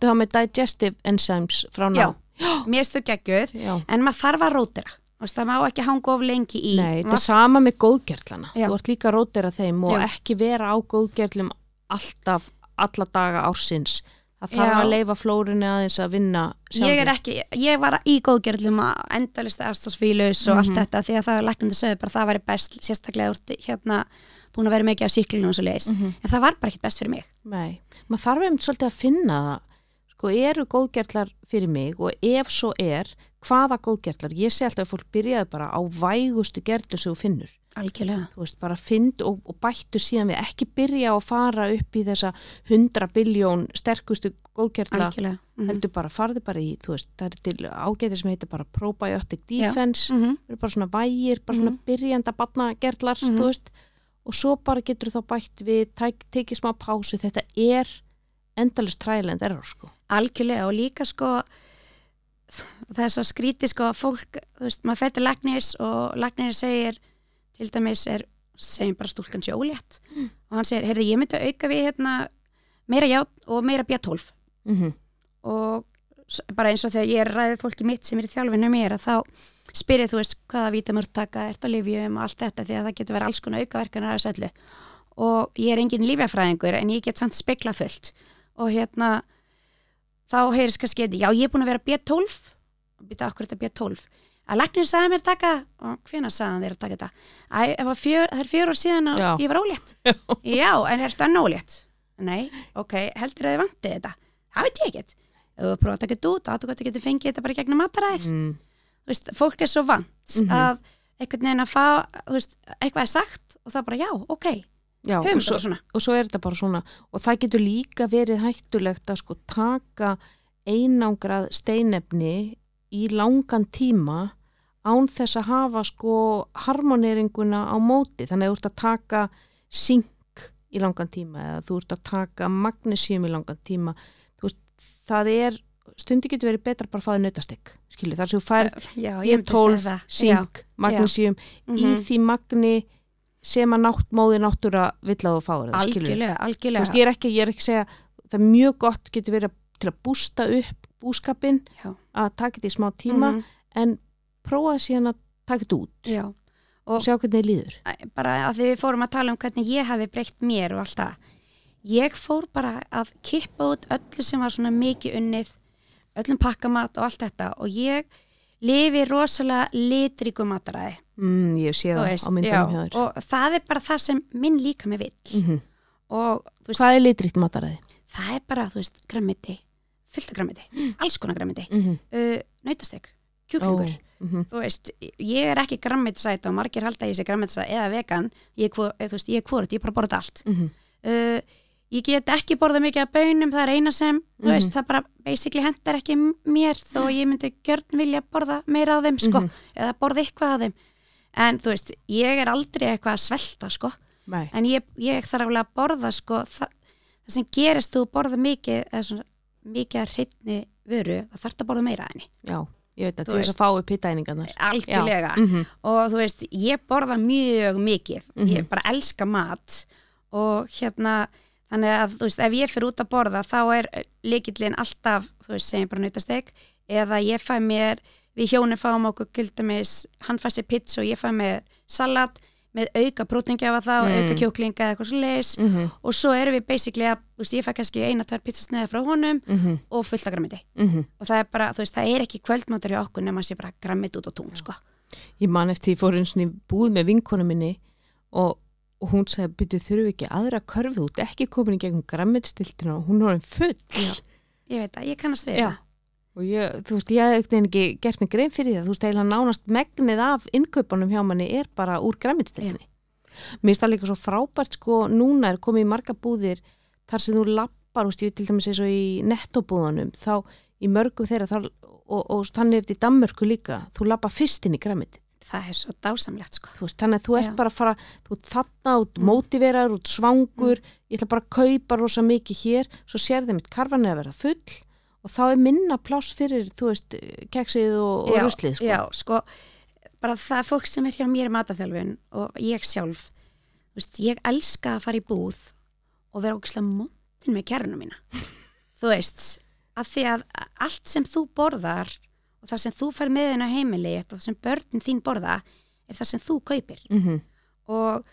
þá með digestive enzymes frá ná? Já. mér stu geggjuð Já. en maður þarf að veist, það má ekki hanga of lengi í Nei, þetta er sama með góðgerlana. Já. Þú ert líka að rótera þeim og Já. ekki vera á góðgerlum alltaf, alla daga ársins. Það þarf Já. að leifa flórunni aðeins að vinna sjálfur. ég er ekki, ég var í góðgerðlum að endalist aðstofsfílus og allt Mhm. þetta því að það var læknandi sögðu bara að það væri best sérstaklega úr hérna búin að vera mikið á síklinu og svo leiðis Mhm. en það var bara ekkit best fyrir mig Nei, maður þarf einmitt svolítið að finna það. Sko, eru góðgerlar fyrir mig og ef svo er, hvaða góðgerlar? Ég sé alltaf að fólk byrjaði bara á vægustu gerlu sem þú finnur. algjörlega Þú veist, bara find og, og bættu síðan við ekki byrja að fara upp í þessa 100 biljón sterkustu góðgerla. algjörlega mm Heldur bara, farðu bara í, þú veist, það er til ágæti sem heitir bara probiotic defense. -hmm. Það eru bara svona vægir, bara svona byrjanda barnagerlar, Mhm. þú veist, og svo bara getur þá bætt við, tekið smá pásu, þetta er endalist træland error, sko. algjörlega. Og líka sko það er svo skríti sko að fólk, þú veist, maður fættir lagnis og lagnis segir til dæmis er, segjum bara stúlkan sé ólétt. Og hann segir, heyrðu, ég myndi að auka við hérna meira ját og meira B12 Mm og s- bara eins og þegar ég er ræðið fólki mitt sem er í þjálfinu mér að þá spyrir þú veist hvaða vítamörk taka, ert á lifjum og allt þetta því að það getur verið alls konar aukaverkanar að þessu öllu. Og ég er engin lífjafræðingur en ég get samt speklað fullt. Og hérna þá heyrðis kannski, já ég er búin að vera B12 og býta okkur þetta B12 að læknir sagði mér að taka það og hvenær sagði þér að taka þetta? Æ, ef að fjör, það er fjör ár síðan og Já. ég var ólétt. Já, en er þetta enn ólétt? Nei, ok, heldur að þið vantið þetta? Það veit ég ekkert. Þú prófa að taka þetta út, þá þú getur fengið þetta bara gegnum mataræð mm. Veist, fólk er svo vant Mhm. að einhvern veginn að fá, veist, eitthvað er sagt og það bara, já, ok, Já, og svo, og svo er þetta bara svona. Og það getur líka verið hættulegt að sko taka einangrað steinefni í langan tíma án þess að hafa sko harmoneringuna á móti. Þannig að þú ert að taka sink í langan tíma eða þú ert að taka magnesium í langan tíma. Veist, það er stundi getur verið betra bara að fá þið nautastek skilju, þar sem þú fær já, ég B12, það. sink, magnesium Já, í mhm. því magni sem að nátt, móði náttúra vill að þú skilurðu. algjörlega, algjörlega veist, ég er ekki, ég er ekki að segja það er mjög gott getur verið til að bústa upp búskapin Já. að taka þetta í smá tíma Mhm, en prófa síðan að taka þetta út já, og Og- sjá hvernig þið líður bara að því við fórum að tala um hvernig ég hafi breytt mér og allt það ég fór bara að kippa út öllu sem var svona mikið unnið öllum pakkamat og allt þetta og ég lifi rosalega litríku mataræði. Mm, ég sé það veist, á myndunum hjá þér. og það er bara það sem minn líka með vill. Mm og þú veist, hvað er litrikt mataræði? það er bara, þú veist, grammiti fullt af grammiti, alls konar grammiti. Mm -hmm. uh, nautastek, kjúklingur. Mm þú veist, ég er ekki grammetisæt og margir halda ég sé grammetisæt eða vegan. Ég er, eh, þú veist, ég er hvort, ég er bara þetta allt. -hmm. uh, ég get ekki borða mikið af bönum, það er eina sem þú Mhm. veist, það bara basically hendar ekki mér þó ég myndi gjörn vilja borða meira af þeim, sko, Mhm. eða borða eitthvað af þeim en þú veist, ég er aldrei eitthvað að svelta, sko, Nei, en ég, ég þarf alveg að borða, sko það, það sem gerist þú borða mikið eða svona, mikið að hreitni vöru, það þarf að borða meira af henni já, ég veit að Þú veist. að fá upp hittæningarnar algjörlega mm -hmm. og þú veist, ég borða mjög mikið, Mhm. ég bara elska mat og hérna þannig að þú veist, ef ég fyrir út að borða þá er líkillin alltaf þú veist, segjum bara nautasteg eða ég fæ mér, við hjónin fáum okkur gildamis handfæsti pizza og ég fæ mér salat með auka prótingjafa þá, Mm. auka kjóklinga eða eitthvað svo leis Mm og svo erum við basically að, þú veist, ég fæ kannski eina, tvær pizzasneiða frá honum -hmm. og fullt af grammiti Mm og það er bara, þú veist, það er ekki kvöldmatur í okkur nema að sé bara grammit út á tún, sko. Ég man eftir því fór eins og búð með vinkonu minni og, og hún sagði, byrju þurfu ekki aðra körfi út, ekki komin í gegnum grammetistiltina og hún er orðin full. Já. ég veit að, ég kannast við það. Og ég, þú veist, ég hef ekkert ekki gert mig grein fyrir það, þú veist, eiginlega nánast megnið af innkaupunum hjá manni er bara úr grammetistiltinni mér finnst það líka svo frábært, sko, núna er komið í marga búðir þar sem þú lappar, þú veist, ég vil til dæmis eins og í nettobúðunum, þá í mörgum þeirra, þá, og, og þannig er þetta í Danmörku líka, þú lappa fyrst inn í grammetið það er svo dásamlegt sko þú veist, þannig að þú ert Já. bara að fara þú ert þarna út mótiveraður, út svangur ég ætla bara að kaupa rosa mikið hér svo sér þeim eitt karfan er að vera full og þá er minna pláss fyrir þú veist, keksið og, og ruslið sko. já, sko, bara það fólk sem er hjá mér í mataþjálfun og ég sjálf þú veist, ég elska að fara í búð og vera ógislega mótin með kærunum mína þú veist, af því að allt sem þú borðar og það sem þú fær með henn á heimili og það sem börnin þín borða er það sem þú kaupir mm og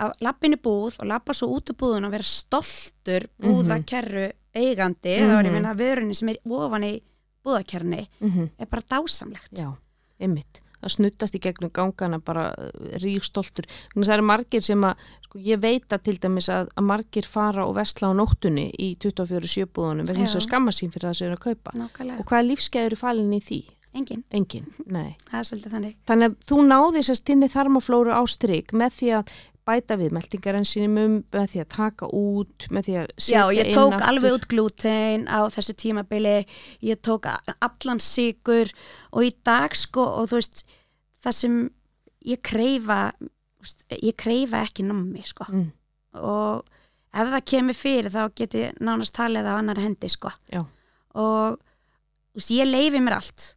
að lappinu búð og lappa svo út úr búðun og vera stoltur búðakerru eigandi mm þá er ég Mhm. meina vörunni sem er ofan í búðakerni -hmm. er bara dásamlegt já, einmitt að snuttast í gegnum gangana bara ríkstoltur það eru margir sem að sko, ég veit að til dæmis að, að margir fara og vestla á nóttunni í 24-7 búðunum vegna þess Já. að skamma sín fyrir það sem er að kaupa Nákvæmlega, og hvaða lífskeið eru falin í því? Engin, Engin, nei. Það er svolítið þannig. Þannig að þú náði sérst inn í þarmaflóru á strik með því að bæta við meldingarensinum, með því að taka út, með því að setja Já, ég inn tók aftur. alveg út glútein á þessu tímabili, ég tók allan sigur og í dag sko og þú veist það sem ég veist, ég kreifa ekki nammi sko. Mm, og ef það kemur fyrir þá get ég nánast talið á annar hendi sko. Já. og þú veist, ég leifi mér allt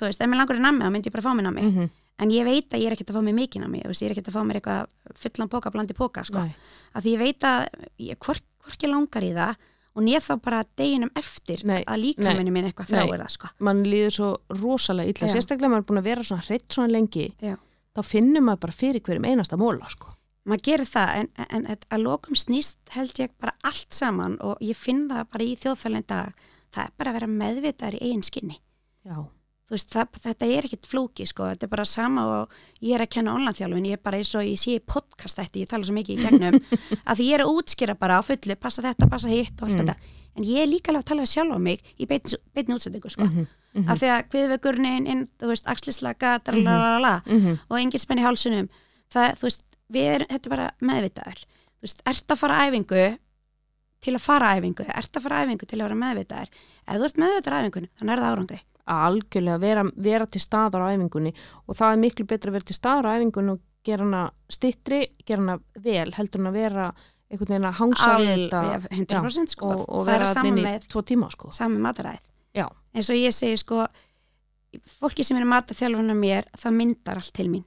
þú veist, ef mér langur í nammi þá myndi ég bara fá mér nammi. Mhm, en ég veit að ég er ekkert að fá mér mikið nammi ég er ekkert að fá mér eitthvað fullan póka blandi póka sko. Að því ég veit að ég hvork, hvorki langar í það og nér þá bara deginum eftir Nei, að líkaminni minn eitthvað þráir það sko. Mann líður svo rosalega illa, Já. sérstaklega maður er búin að vera svona hreitt svona lengi, Já. þá finnur maður bara fyrir hverjum einasta móla, sko. maður gerir það en, en, en að lokum snýst held ég bara allt saman og ég finn það bara í þjóðfælinn dag. Það er bara að vera meðvitaður í eigin skinni. Já, veist, það, þetta er ekkit flóki sko, þetta er bara sama og ég er að kenna online-þjálfun, ég er bara eins og ég sé podcast þetta, ég tala svo mikið í gegnum. Að því ég er að útskýra bara á fullu, passa þetta, passa hitt og allt Mm. þetta, en ég er líka alveg að tala við sjálf á mig í beinni útsendingu sko, Mhm. Mhm. af því að kviðvegurnin inn, þú veist, axlislaka mm Mhm. og engin spenn í hálsunum það, þú veist, við erum, þetta er bara meðvitaður. Þú veist, ert að fara æfingu til að fara æfingu? Ert að fara æfingu til að vera meðvitaður? Ef þú ert meðvitaður á æfingunni, þannig er það árangri algjörlega vera, vera til staðar á æfingunni og það er miklu betra að vera til staðar á æfingunni og gera hana stittri, gera hana vel heldur hann að vera einhvern veginn að hangsa þetta. ja, 100% sko, og, og er vera inn í tvo tíma sko. sami mataræð Já. eins og ég segi sko fólki sem er mataþjálfurinn af mér það myndar allt til mín.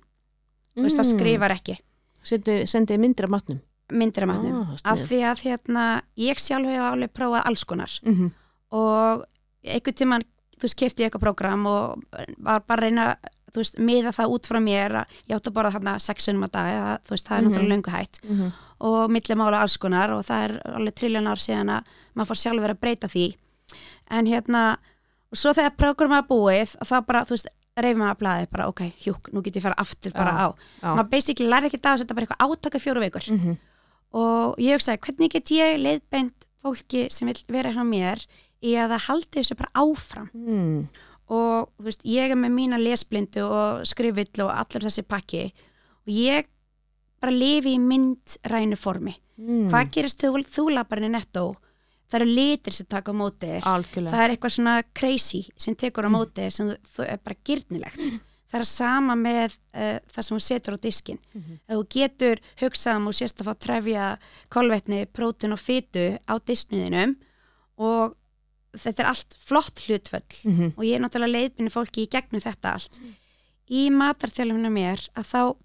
Mm. veist, það skrifar ekki. Sendi, sendið myndir af matnum. Myndir af matnum. ah, af því að hérna, ég sjálf hef alveg prófað alls konar. Mm -hmm. og einhvern tíman þú veist, kefti ég eitthvað prógram og var bara að reyna þú veist, miða það út frá mér að ég átti að borða þarna sexunum að dag eða, þú veist, það er Mhm. náttúrulega löngu hætt Mm -hmm. og millimála alls konar og það er alveg trilljón ár síðan að maður fór sjálfur að breyta því en hérna og svo þegar prógrama er búið þá bara, þú veist, reyfum maður að blaðið bara ok, hjúk, nú get ég fara aftur bara á já. maður basically læri ekki það, þetta er bara eitthvað átaka fjóru vikur Mm -hmm. og ég hugsaði, í að það haldi þessu bara áfram. Mm. og þú veist, ég er með mína lesblindu og skrifill og allur þessi pakki og ég bara lifi í myndrænu formi. Mm. hvað gerist þú, þú laparinn í nettó það eru litir sem taka á móti þér. Algjörlega. Það er eitthvað svona crazy sem tekur á móti þér sem þú, þú er bara gyrnilegt það er sama með uh, það sem hún setur á diskin Mhm. ef þú getur hugsað um og sérst að fá trefja kolvetni, prótin og fytu á diskniðinum og þetta er allt flott hlutföll mm -hmm. og ég er náttúrulega leiðbynni fólki í gegnum þetta allt í matarþjálfuna mér að þá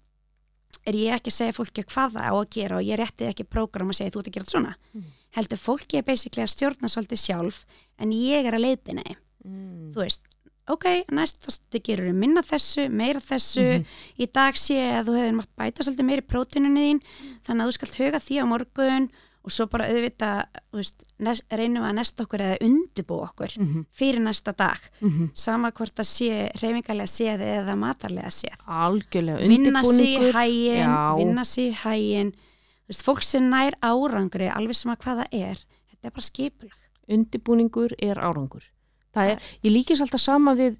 er ég ekki að segja fólki hvað það á að gera og ég rétti ekki prógram að segja þú ert að gera þetta svona Mm. heldur fólki er basically að stjórna svolítið sjálf en ég er að leiðbynna þeim mm. þú veist, ok, næst þá gerur minna þessu, meira þessu Mhm. í dag sé að þú hefur mátt bæta svolítið meiri prótínunni þín þannig að þú skalt huga því á morgun og svo bara auðvitað veist, nes, reynum að nesta okkur eða undibú okkur Mm -hmm. fyrir næsta dag. Mm sama hvort að sé reyfingarlega séð eða matarlega séð. Algjörlega Já. vinna í hægin fólk sem nær árangri alveg sem að hvað það er þetta er bara skipulag. Undirbúningur er árangur. Er, ég líkis alltaf sama við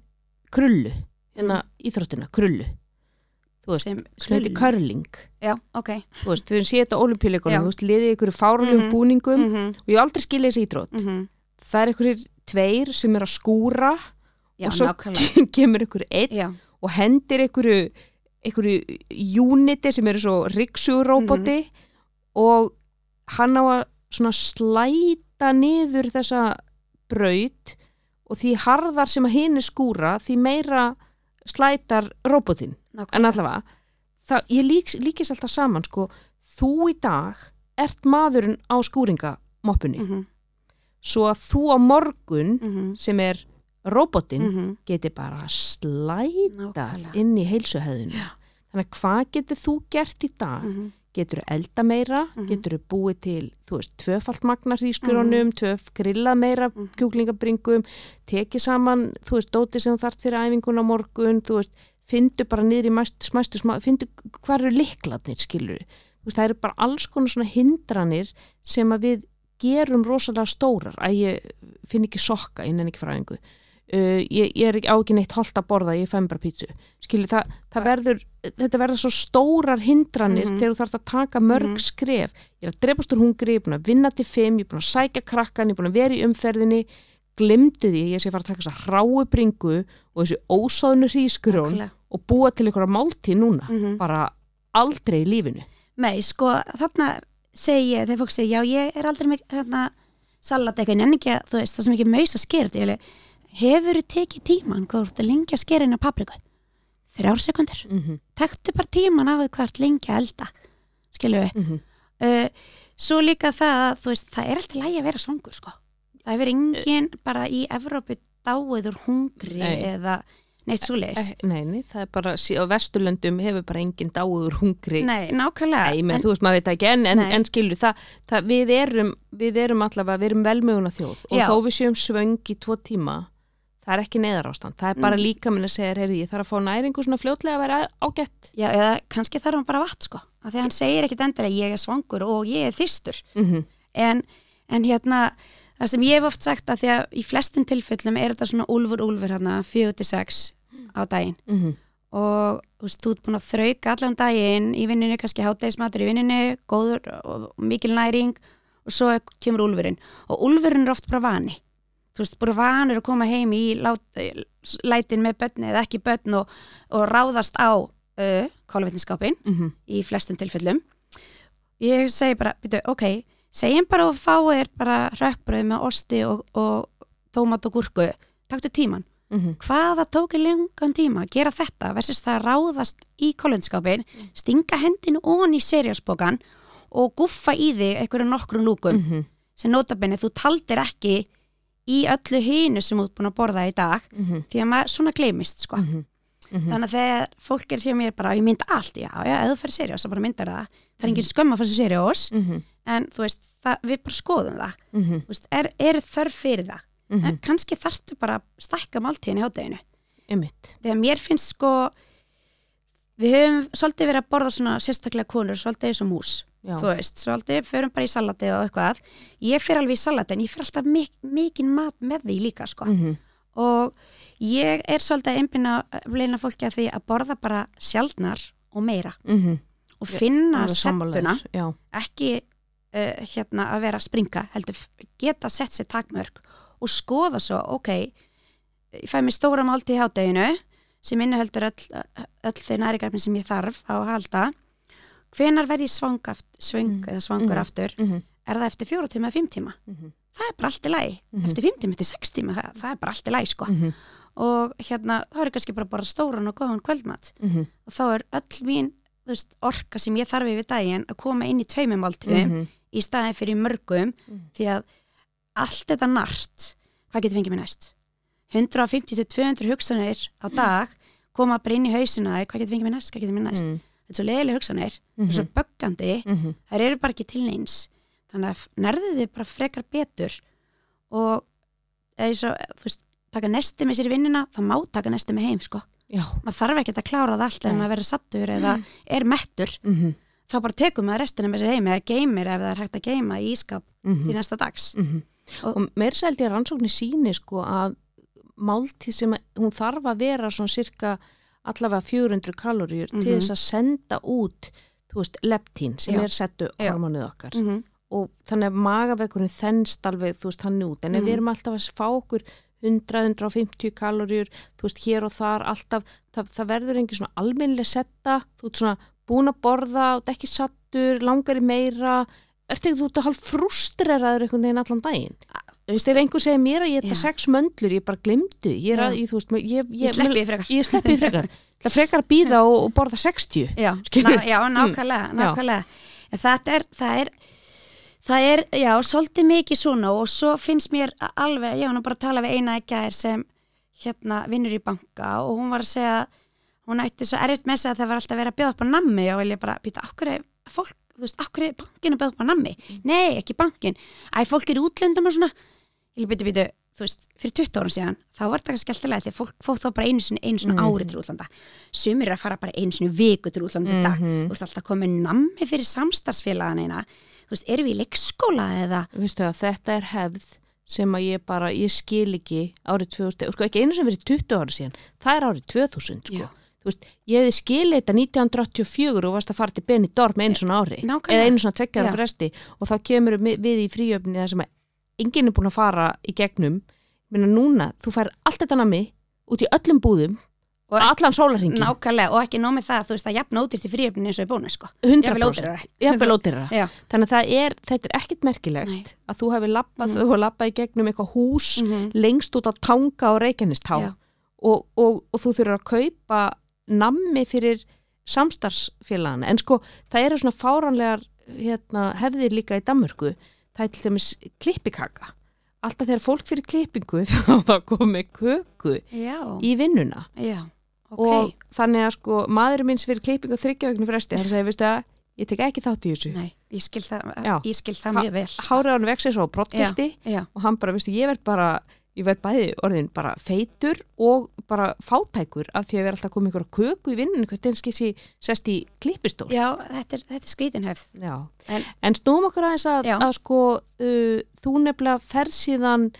krullu, hérna íþróttina krullu, þú veist, sem, sem heitir curling já, ok þú veist, við séð þetta olimpíuleikunum, þú veist, liðið ykkur fárlegum Mhm. búningum mm -hmm. og ég aldrei skilja þessi íþrótt Mm -hmm. það er ykkur tveir sem er að skúra já, og svo nákvæmlega kemur ykkur einn já, og hendir ykkur ykkur uniti sem eru svo riksuróboti Mhm. og hann á að svona slæta niður þessa braut og því harðar sem að hinn er skúra því meira slætar róbotin en allavega það, ég lík, líkist alltaf saman sko, þú í dag ert maðurinn á skúringamoppunni mm -hmm. svo að þú á morgun Mm -hmm. sem er róbotin Mm -hmm. geti bara slæta Nákvæmlega. inn í heilsuhæðinu þannig að hvað getur þú gert í dag -hmm. Getur elda meira Mhm. getur þú búið til, þú veist, tvöfalt magna hrískurunum, tvöf grilla meira Mhm. kjúklingabringum, tekið saman þú veist, dóti sem þart fyrir æfingun á morgun, þú veist, fyndu bara niður í mæst, smæstu, smá, fyndu hvað eru liklatnir, skilur þú veist, það eru bara alls konar svona hindranir sem að við gerum rosalega stórar, að ég finn ekki sokka innan ekki frá æfingu Uh, ég, ég er ekki á ekki neitt holt að borða ég fæm bara pítsu skilur það, það verður, þetta verður svo stórar hindranir Mhm. þegar þú þarfst að taka mörg Mhm. skref ég er að drepast úr hungri, ég er búin að vinna til fimm ég er búin að sækja krakkan, ég er búin að vera í umferðinni glimtu því, ég sé fara að taka þess að ráu bringu og þessu ósáðnu Nákvæmlega. og búa til einhverja máltíð núna Mhm. bara aldrei í lífinu Nei, sko, þarna segi ég, þegar fólk segi, já, ég er aldrei með hérna, salat eitthvað, en ekki að, þú veist, það sem ekki maus að skera þetta, hefur þú tekið tíman, ert að lengja að skera inn á papriku? Þrjár sekundir. mm -hmm. Tektu bara tíman af því hvað þú ert lengja að elda, skilju. Mm Uh, svo líka það, að, veist, það er alltaf lægi að vera svangur, sko. Það hefur engin bara í Evrópu dáið úr hungri Nei. eða neitt svoleiðis. nei, nei, það er bara á vesturlöndum hefur bara engin dáður hungri Nei, nákvæmlega. Nei, menn, En- þú veist, maður veit ekki, en, en, en skilur það, það við, erum, við erum allavega, við erum velmöguna þjóð og Já. þó við séum svöng í tvo tíma það er ekki neyðar ástand, það er bara Mm. líka minn að segja, heyrði, ég þarf að fá næringu svona fljótlega að vera ágætt Já, eða kannski þarf hann bara vatn, sko. Af því að hann segir ekkit endilega, ég er svangur og ég er þyrstur. mm -hmm. en, en hérna það sem ég hef oft sagt að því að í flestum tilfellum er þetta svona úlfur úlfur hérna 4-6 á daginn mm og þú veist, þú ert búin að þrauka allan daginn í vinninu, kannski hátægismatur í vinninu góður og mikil næring og svo kemur úlfurinn og úlfurinn er oft bara vani þú veist, bara vanur að koma heim í lát, lætin með börni eða ekki börn og, og ráðast á uh, kálvetninskapin -hmm. í flestum tilfellum ég segi bara, byrju, ok segjum bara og fáið er bara rökkbröð með osti og, og tómat og gúrku, taktu tíman Mhm. hvaða tók í lengan tíma að gera þetta versus það að ráðast í kólundskapin, stinga hendinu ón í seriásbókan og guffa í þig einhverju nokkrum lúkum Mhm. sem notabene þú taldir ekki í öllu hinu sem ert búin að borða í dag Mhm. því að maður svona gleymist sko. Mhm. Mhm. þannig að þegar fólk er hjá mér bara ég mynd allt, já, já, ef þú fyrir seriós þá bara myndar það, það er engin skömm að fyrir seriós Mhm. en þú veist, það, við bara skoðum það Mhm. Veist, er, er þörf fyrir það Mhm. en kannski þarftu bara að stækka máltíðin í hátteginu þegar mér finnst sko við höfum svolítið verið að borða svona sérstaklega konur, svolítið eins og mús Já. þú veist, svolítið, förum bara í salati og eitthvað ég fer alveg í salati en ég fer alltaf mik mikinn mat með því líka sko. Mhm. og ég er svolítið einbina leina fólki að því að borða bara sjaldnar og meira Mhm. og finna settuna ekki uh, hérna að vera að springa heldur geta sett sér takmörk og skoða svo, ok ég fæ mér stóra málti í hádeginu sem inniheldur öll, öll þau nærigrafni sem ég þarf á að halda hvenar verð ég svang svöng Mm. eða svangur Mhm. aftur Mhm. er það eftir fjóra tíma eða fimm tíma Mhm. það er bara allt í lagi, Mhm. eftir fimm tíma, eftir sex tíma það, það er bara allt í lagi sko Mhm. og hérna, þá er ég kannski bara að borða stóran og góðan kvöldmat Mhm. og þá er öll mín veist, orka sem ég þarf yfir daginn að koma inn í tveimum máltíðum Mhm. í staðin fyrir mörgum Mhm. því að allt þetta nart hvað getur fengið mér næst 150-200 hugsanir á dag koma bara inn í hausina þér. Hvað getur fengið mér næst, hvað getur mér næst? Mhm. þetta er svo leiðilega hugsanir, þetta er svo böggandi. Mhm. þær eru bara ekki til neins. Þannig að nærðu þið bara frekar betur. Og eða svo, þú veist, taka nesti með sér í vinnina það má taka nesti með heim sko. Já. maður þarf ekki að klára það allt ef maður verður sattur eða er mettur. Mhm. þá bara tekum maður restina með sér heim eða geymir ef það er hægt að geyma í ískap Mhm. til næsta dags. Mhm. Og- og meir sælt ég rannsóknir síni sko að máltíð sem hún þarf að vera svona cirka allavega 400 kaloríur til Mhm. þess að senda út veist, leptín sem Já. er settu hormonuð okkar mm -hmm. og þannig að magaveikurinn þennst alveg þú veist hann út en ef Mhm. við erum alltaf að fá okkur 100-150 kaloríur þú veist hér og þar alltaf það, það verður engin svona almennileg setta þú ert svona búin að borða og ekki sattur, langar í meira ert ekki þú ert að hálf frustreraður einhvern veginn allan daginn þú veist ef einhver segir mér að ég Já. þetta sex möndlur ég bara glemdu, ég er Já. að ég, þú veist, ég, ég, ég sleppi því frekar. Ég sleppi því frekar. Það frekar að býða og, og borða 60 já, ná, já, nákvæmlega, nákvæmlega. En það er, það er það er, já, svolítið mikið svona og svo finnst mér alveg ég var nú bara að tala við eina ekki að sem hérna vinnur í banka og hún var að segja hún ætti svo erfitt með sig að það var alltaf verið að bjóða upp á nammi og ég bara býta, okkur er fólk, þú veist, okkur er bankin að bjóða upp á nammi? Nei, ekki bankin, æ, fólk er í útlöndum og svona, ég býta, býta þú veist, fyrir 20 árum síðan, þá var þetta kannski alltaf leið því að fólk fóð þá bara einu sinni, einu sinni Mhm. ári til útlanda sumir er að fara bara einu sinni viku til útlanda dag, Mhm. þú veist, alltaf komið nammi fyrir samstarfsfélaganina þú veist, erum við í leikskóla eða Vistu þetta er hefð sem að ég bara, ég skil ekki árið 2000, sko ekki einu sem verið 20 ára síðan, það er árið 2000 sko. Já. Þú veist, ég hefði skilið þetta 1984 og varst að fara til Benidorm einu svona ári, Nákvæmlega. eða einu svona tveggjara fresti og þá kemur við í fríöfni þar sem að enginn er búin að fara í gegnum, minna núna, þú fær allt þetta nami út í öllum búðum, Og- allan sólarhingin, nákvæmlega og ekki nómið það, þú veist, að jafna útir til fríöfni eins og í bónu, sko. 100%, jafnvel ódýrara. Já, Þannig að það er, þetta er ekkit merkilegt Nei. að þú hefði lappað, hefði lappað í gegnum eitthvað hús Mhm. lengst út á tanga og reikjanistá Já. og, og, og þú þurfur að kaupa nammi fyrir samstarfsfélagana. En sko það eru svona fáranlegar hérna, hefðir líka í Danmörku það er til dæmis klippikaka. Alltaf þegar fólk fyrir klippingu þá það komi köku já, í vinnuna. Já, ok. Og þannig að sko maðurinn minns fyrir klippingu þryggjaugnu fresti þannig að segja, veistu að ég tek ekki þátt í þessu. Nei, ég skil það, ég skil það mjög vel. hárið hann vexir svo á brottgildi og hann bara, veistu, ég verð bara ég verð bæði orðin bara feitur og bara fátækur af því að vera alltaf komið ykkur köku í vinninu hvert einski sé sest í klippistól. Já, þetta er, þetta er skrítinhefð. Já. En- En, snúum okkur aðeins að, að sko uh, þú nefnilega ferð síðan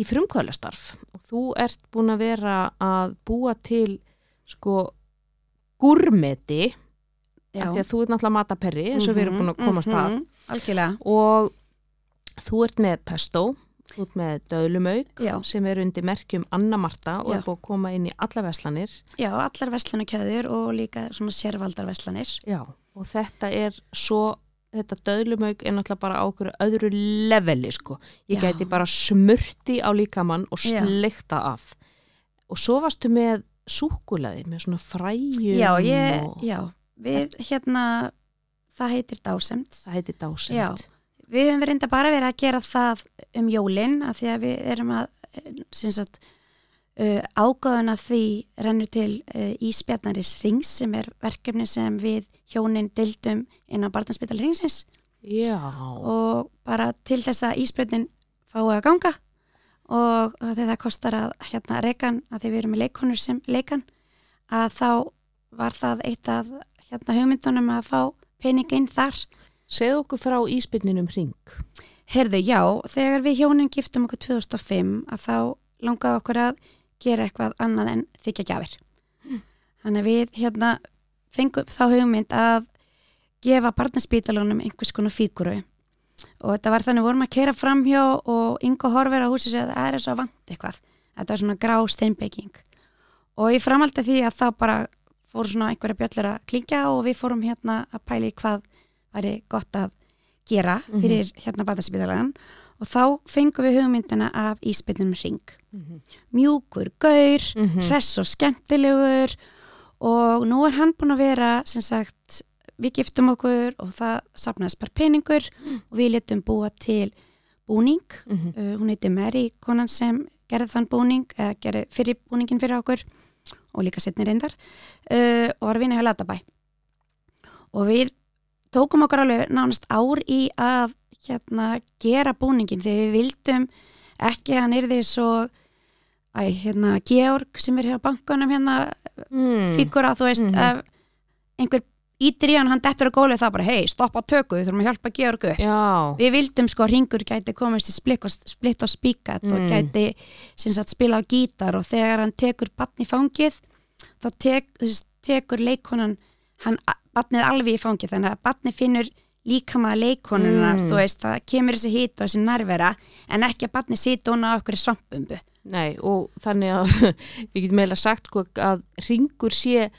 í frumkvælastarf og þú ert búin að vera að búa til sko gúrmeti Já. af því að þú ert náttúrulega mataperri eins og við erum búin að komast Mhm, að mhm, Algjörlega. og þú ert með pesto ert með döðlumauk Já. sem er undir merkjum Anna Marta og Já. er búin að koma inn í alla veslanir Já, allar veslanakæður og líka svona sérvaldar veslanir. Já, og þetta er svo þetta döðlumauk er náttúrulega bara á okkur öðru leveli sko. Ég Já. gæti bara smurti á líkamann og Já. sleikta af. Og svo varstu með súkulaði, með svona fræjum Já, ég, og við hérna, það heitir dásemt. það heiti dásend. Við höfum reynda bara verið að gera það um jólin af því að við erum að sagt, uh, ágáðun að því rennur til uh, Ísbjarnaris Rings sem er verkefni sem við hjónin dildum inn á Barnaspítal Ringsins Já. og bara til þess að Ísbjörnin fái að ganga og það kostar að hérna reikan að því við erum með leikonur sem leikan að þá var það eitt af hérna hugmyndunum að fá peningin þar Segðu okkur frá íspinninum ring. Herðu, já, þegar við hjónin giftum okkur 2005 að þá langaði okkur að gera eitthvað annað en þykja gjafir. Þannig að við hérna fengum þá hugmynd að gefa barnaspítalunum einhvers konar fíguru og þetta var þannig vorum að kera framhjá og Ingo horfir á húsi segja að það er svo vant eitthvað. Þetta var svona grá steinbygging og ég framaldi því að þá bara fóru svona einhverja bjöllur að klingja og við fórum hérna að pæli hvað væri gott að gera fyrir hérna barnaspítalan og þá fengum við hugmyndina af íspilnum ring. Mjúkur, gaur, Mhm. hress og skemmtilegur og nú er hann búin að vera sem sagt, við giftum okkur og það sapnaðist bara peningur og við letum búa til búning Mhm. uh, hún heiti Mary, konan sem gerði þann búning, eða gerði fyrir búningin fyrir okkur og líka setni reyndar uh, og var að vinna hjá Latabæ og við tókum okkur alveg nánast ár í að hérna gera búningin þegar við vildum ekki að hann yrði svo æ, hérna Georg sem er hjá bankanum hérna Mm. fígura, þú veist Mhm. ef einhver ítir í hann, hann dettur á gólið það bara, hei, stoppa tökku, við þurfum að hjálpa Georgu Já. við vildum sko að ringur gæti komist í split og, og spíkat og Mm. gæti sem sagt spila á gítar og þegar hann tekur batni í fangið þá tek, tekur leikonan hann batnið alveg í fangið þannig að batni finnur líkama leikonunar, Mm. þú veist, það kemur þessi hít og þessi nærvera en ekki að batni sita hún á okkur svampumbu Nei, og þannig að við getum meila sagt sko, að ringur sé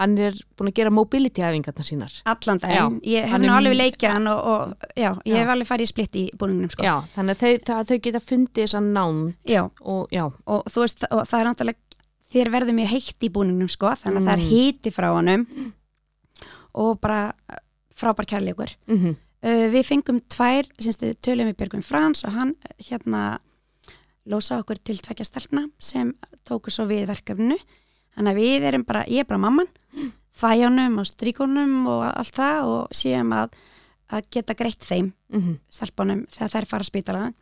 hann er búin að gera mobility-æfingarnar sínar. allan daginn, ég hef nú alveg leikið hann og, og já, ég Já. hef alveg farið í splitt í búningnum sko. Já, þannig að þau, það, þau geta fundið þessa nán já, og og þú veist, og það er náttúrulega þér verður mjög heitt í búningnum sko, þannig að það er Mm. hiti frá honum og bara uh, frábær kærleikur. Mm uh, við fengum tvær, við tölum við Björgum Frans og hann uh, hérna lósa okkur til tvekja stelpna sem tóku svo við verkefninu. Þannig að við erum bara, ég er bara mamman þæjónum og stríkunum og allt það og séum að, að geta greitt þeim -hmm. stelpunum þegar þær fara á spítalana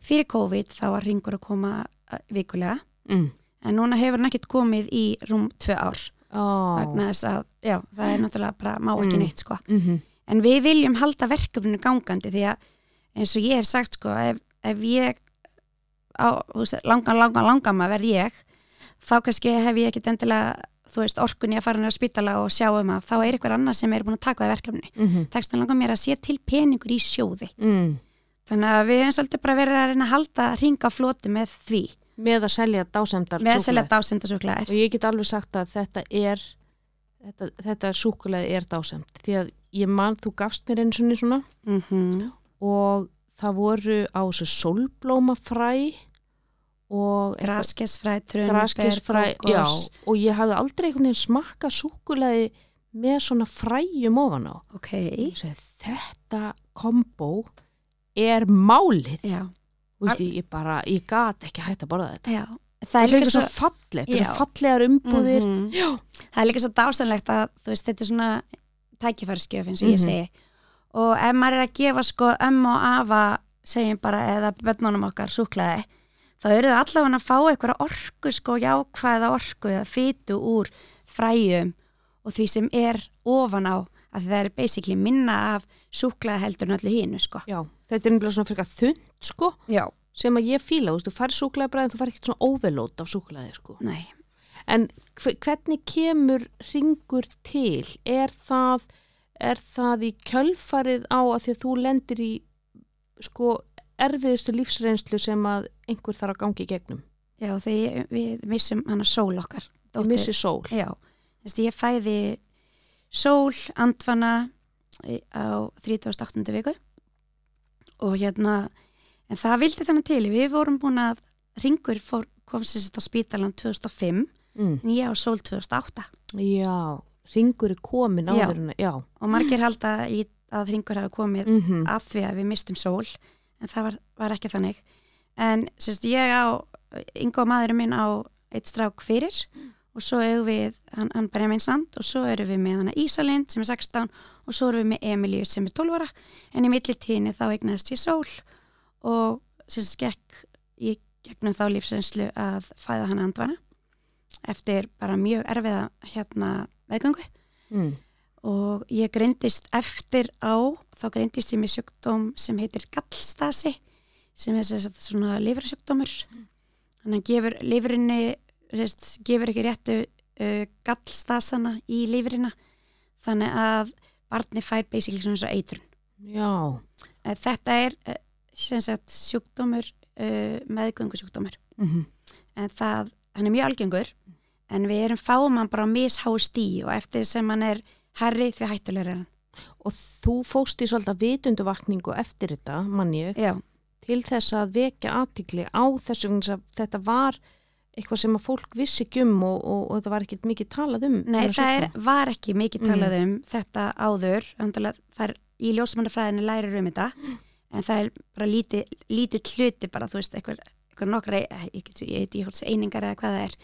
fyrir COVID þá var ringur að koma vikulega. Mm. en núna hefur hann ekkert komið í rúm tvö ár oh. vegna þess að, já, það er náttúrulega bara má ekki Mm. neitt sko mm -hmm. en við viljum halda verkefninu gangandi því að eins og ég hef sagt sko ef, ef ég á, veist, langan, langan, langan maður verð ég þá kannski hef ég ekkert endilega þú veist, orkunni að fara nýra spítala og sjá um að þá er eitthvað annað sem er búin að taka við verkefni Mm -hmm. tekstan langar mér að sé til peningur í sjóði mm. þannig að við hefum svolítið bara verið að reyna að halda ringa floti með því með að selja dásemdar með að selja dásendasúkla og ég get alveg sagt að þetta er þetta, þetta súkulega er dásemt því að ég man, þú gafst mér einu svona svona. Mm -hmm. og það voru á þessu sólblómafræ og graskesfræ, trunber, graskisfræ já, og ég hafði aldrei smakka súkulega með svona fræjum ofan á. Ok, og segi, þetta kombo er málið. Já, Þú veist, ég, bara, ég gat ekki hægt að borða þetta já það er líka líka svo það Já. er svo fallegar umbúðir Mhm. já, það er líka svo dásanlegt að veist, þetta er svona tækifæriskjöf eins og ég Mhm. segi og ef maður er að gefa sko ömmu og afa segjum bara eða bönnunum okkar súklaði þá eru það allavega að fá eitthvað orku sko, jákvæða orku eða fytu úr fræjum og því sem er ofan á að það er basically minna af súklaði heldur en öllu hínu sko. Já, þetta er nefnilega svona frekar þund sko Já. sem að ég fíla, þú fær súklaði bræðin, þú fær ekkert svona overload af súklaði sko. Nei. En hve- hvernig kemur ringur til? Er það, er það í kjölfarið á að því að þú lendir í sko erfiðustu lífsreynslu sem að einhver þarf að gangi í gegnum? Já, þegar við missum hana sól okkar. Þú missir sól. Já, þess að ég fæði sól, andvana á 38. viku og hérna, en það vildi þannig til, við vorum búin að ringur fór, kom sér sitt á spítalan 2005, Mm. ég á sól 2008 Já, ringur er komin áður en, já. og margir halda í, að ringur hafi komið Mm að því að við mistum sól en það var, var ekki þannig en sérst ég á yngo maðurinn minn á eitt strák fyrir og svo eigum við hann, hann Benjamin Sand og svo eru við með hana Ísalind sem er 16 og svo eru við með Emilíu sem er 12 ára. En í millitíðinni þá eignast ég sól. Og sérst gekk ég gegnum þá lífsreynslu að fæða hana andvana eftir bara mjög erfiða hérna meðgöngu. Mm. og ég greindist eftir á, þá greindist ég með sjúkdóm sem heitir gallstasi sem er svona lifursjúkdómur þannig að gefur lifurinni rest, gefur ekki réttu uh, gallstasana í lifurina þannig að barni fær basically svona eins og eitrun. Já, Eh, þetta er sem sagt sjúkdómur uh, meðgöngu sjúkdómur mm en það, hann er mjög algengur en við erum fáum hann bara á mishái stí og eftir sem hann er herri því hættulegur er hann. Og þú fóst í svolítið vitunduvakningu eftir þetta, mann ég, Já, til þess að vekja aðtikli á þessu, vegna þess að þetta var eitthvað sem að fólk vissi ekki um og, og, og þetta var ekkert mikið talað um. Nei, það er, var ekki mikið Mm. talað um þetta áður, það er í ljósmannafræðinu lærir um þetta en það er bara lítið, lítið hluti bara, þú veist, eitthvað, eitthvað nokkra ég, ég, ég, ég, ég hótt einingar eða hvað það er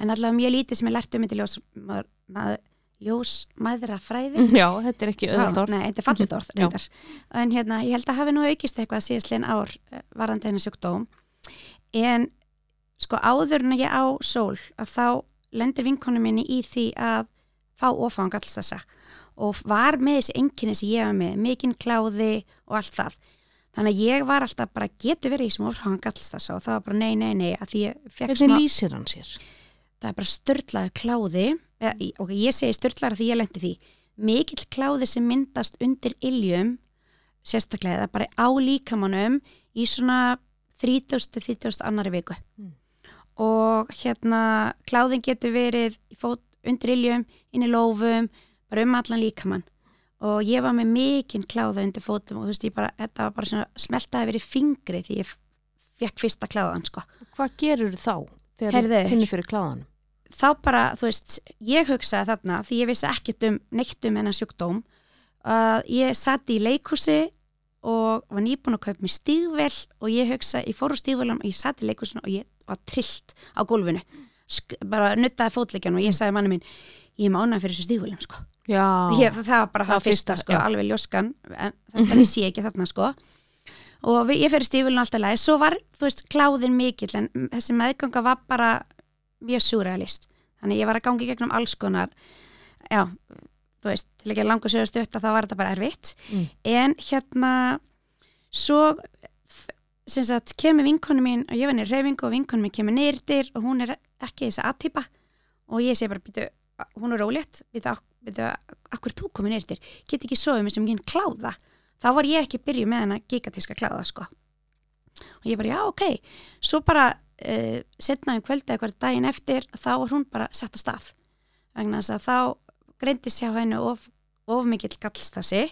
en allavega mjög lítið sem er lært um þetta í ljós, mað, mað, ljósmaðrafræði Já, þetta er ekki öðvöld orð. Nei, þetta er fallit orð reyndar. En hérna, ég held að hafi nú aukist eitthvað síðastlegin ár eh, varðandi hennar sjúkdóm en sko áður en ég á sól að þá lendir vinkonu minni í því að fá ofang alls þessa og var með þessi enginni sem ég var með, mikinn kláði og allt það. Þannig að ég var alltaf bara getur verið í sem ofang alls þessa og það var bara nei, nei, nei að því ég fekk Hvernig lýsir hann sér? það er bara störtlaði kláði ok, ég segi störtlaði því ég lendi því mikill kláði sem myndast undir iljum sérstaklega eða bara á líkamannum í svona 30-30 annari viku Mm. Og hérna kláðin getur verið fót, undir iljum, inn í lófum bara um allan líkamann og ég var með mikinn kláða undir fótum og þú veist ég bara, þetta var bara svona smeltaði verið fingri því ég fekk fyrsta kláðan sko Hvað gerur þá þegar Heyrðu. þú finnir fyrir kláðan? þá bara, þú veist, ég hugsaði þarna því ég vissi ekkert um neitt um hennar sjúkdóm að ég satt í leikhúsi og var nýbúin að kaupa mér stígvel og ég hugsaði, ég fór á stígvelum og ég satt í leikhúsinu og ég var trillt á gólfinu. Bara nuttaði fótleikjan og ég sagði manni mín ég er mánaði fyrir þessu stígvelum sko. Ég, það var bara það, Það fyrsta, fyrsta, sko, já. alveg ljóskan en þetta vissi ég ekki þarna sko. Og við, ég fyrir stífulinu alltaf leið svo var, þú veist, kláðin mikill en þessi meðganga var bara mjög surrealist, þannig ég var að gangi gegnum alls konar já, þú veist, til ekki að langa sögur stutta þá var þetta bara erfitt. Mm. en hérna svo sem sagt, kemur vinkonu mín og ég var niður reyfingu og vinkonu mín kemur nýrtir og hún er ekki þessi aðtýpa og ég segi bara, býtu, hún er rólétt býtu, akkur þú komið nýrtir get ekki sofið mér sem ekki kláða. Þá var ég ekki byrjuð með hana gigatíska kláða sko. Og ég bara, já, ok. Svo bara uh, setna um kvöldi eitthvað daginn eftir þá var hún bara sett á stað. Vegna þess að þá greindist hjá henni of, of mikill gallstasi.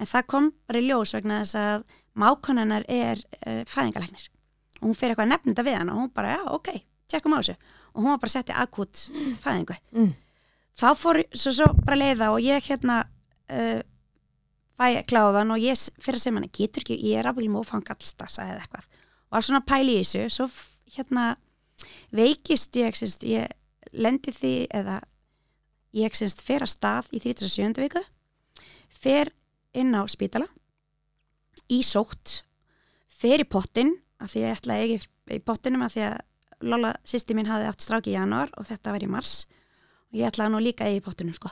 En það kom bara í ljós vegna þess að mákonennar er uh, fæðingalæknir og hún fyrir eitthvað að þetta við hann og hún bara, já, ok, tjekkum á þessu og hún var bara sett í akut fæðingu Mm. þá fór svo, svo bara leiða og ég hérna uh, fæ kláðan og ég fyrir að segja manni, getur ekki, ég er ábyggjum og fann gallstasa eða eitthvað og var svona að pæla í þessu svo hérna veikist ég, semst, ég lendi því eða ég semst fer að stað í 37. viku fer inn á spítala í sótt fer í pottin að því ég ætlaði ekki í pottinum að því að Lola sýsti mín hafði átt stráki í janúar og þetta var í mars. Og ég ætlaði nú líka í pottinum sko.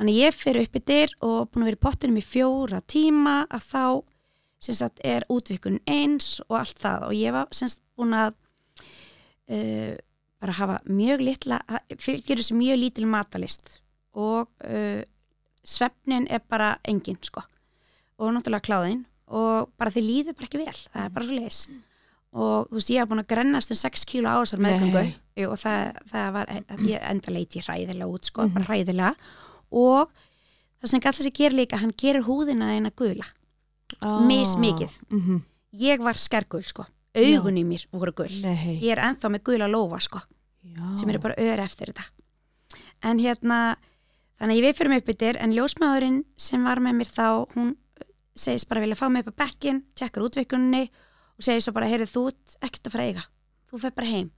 Þannig ég fyrir upp í dyr og búin að vera í pottinum í fjóra tíma að þá sagt er útvikun eins og allt það. Og ég var sagt búin að uh, bara hafa mjög litla, fylgjur þessi mjög lítil matalist og uh, svefnin er bara engin sko. Og náttúrulega kláðin og bara þið líður bara ekki vel, það er bara svo leis. Og þú veist ég hef búin að grennast um 6 kílu ásar meðgöngu. Og það, það var, ég enda leiti hræðilega út sko, mm bara hræðilega. Og það sem gæti þessi ger líka, hann gerir húðina eina gula. Oh. mismikið. mm -hmm. ég var skergul sko. Augunni mér voru gul. Nei. ég er enþá með gula lofa sko Já. sem eru bara öðru eftir þetta. En hérna þannig að ég við fyrir mig upp yfir en ljósmaðurinn sem var með mér þá hún segist bara vilja fá mig upp á bekkin tjekkar útvikunni og segir svo bara heyrðu þú ekkert að fara eiga. Þú fyrir bara heim.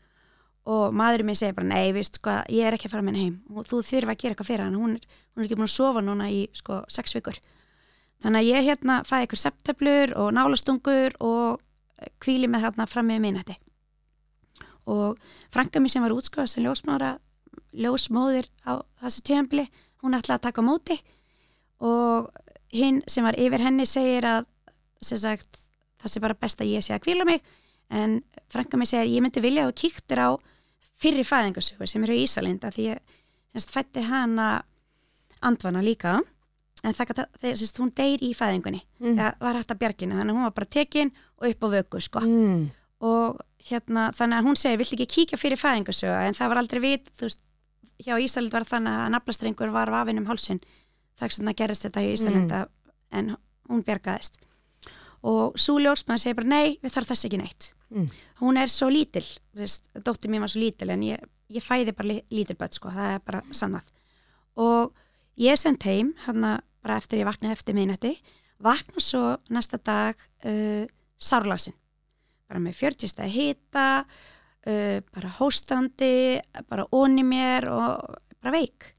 Og maðurinn minn segir bara nei, viðst, sko, ég er ekki að fara með henni heim. Og þú þurfa að gera eitthvað fyrir hann hún er, hún er ekki búin að sofa núna í sko, sex vikur. Þannig að ég hérna fæði eitthvað septemblur og nálastungur og kvíli með þarna fram með minnætti og frænka mér sem var útskóða sem ljósmára ljósmóðir á þessu tíðanbili hún ætlaði að taka móti. Og hinn sem var yfir henni segir að sagt, það sé bara best að ég sé að kvíla mig en frænka mér segir ég myndi vilja að kíktir á fyrri fæðingarsögur sem eru í Ísalinda því ég semst, fætti hana andvana líka en það, það hún deyr í fæðingunni mm. það var hægt að bjargina þannig að hún var bara tekin og upp á vöku sko. mm. og hérna þannig að hún segi vill ekki kíkja fyrir fæðingarsöga en það var aldrei vit þú veist, hjá Ísland var þannig að naflastrengur var vafinn um hálsin þess að það gerist þetta í Ísland mm. en hún bjargaðist. Og svo ljósmaður segir bara nei við þarf þess ekki neitt. Mm. hún er svo lítil, dóttir mér var svo lítil en ég, ég fæði bara lítil börn sko, það er bara sannað. Og ég sendt heim hérna bara eftir ég vaknaði eftir minnati vakna svo næsta dag uh, sárlasin. Bara með 40 stæði hýta uh, bara hóstandi bara onni mér og bara veik.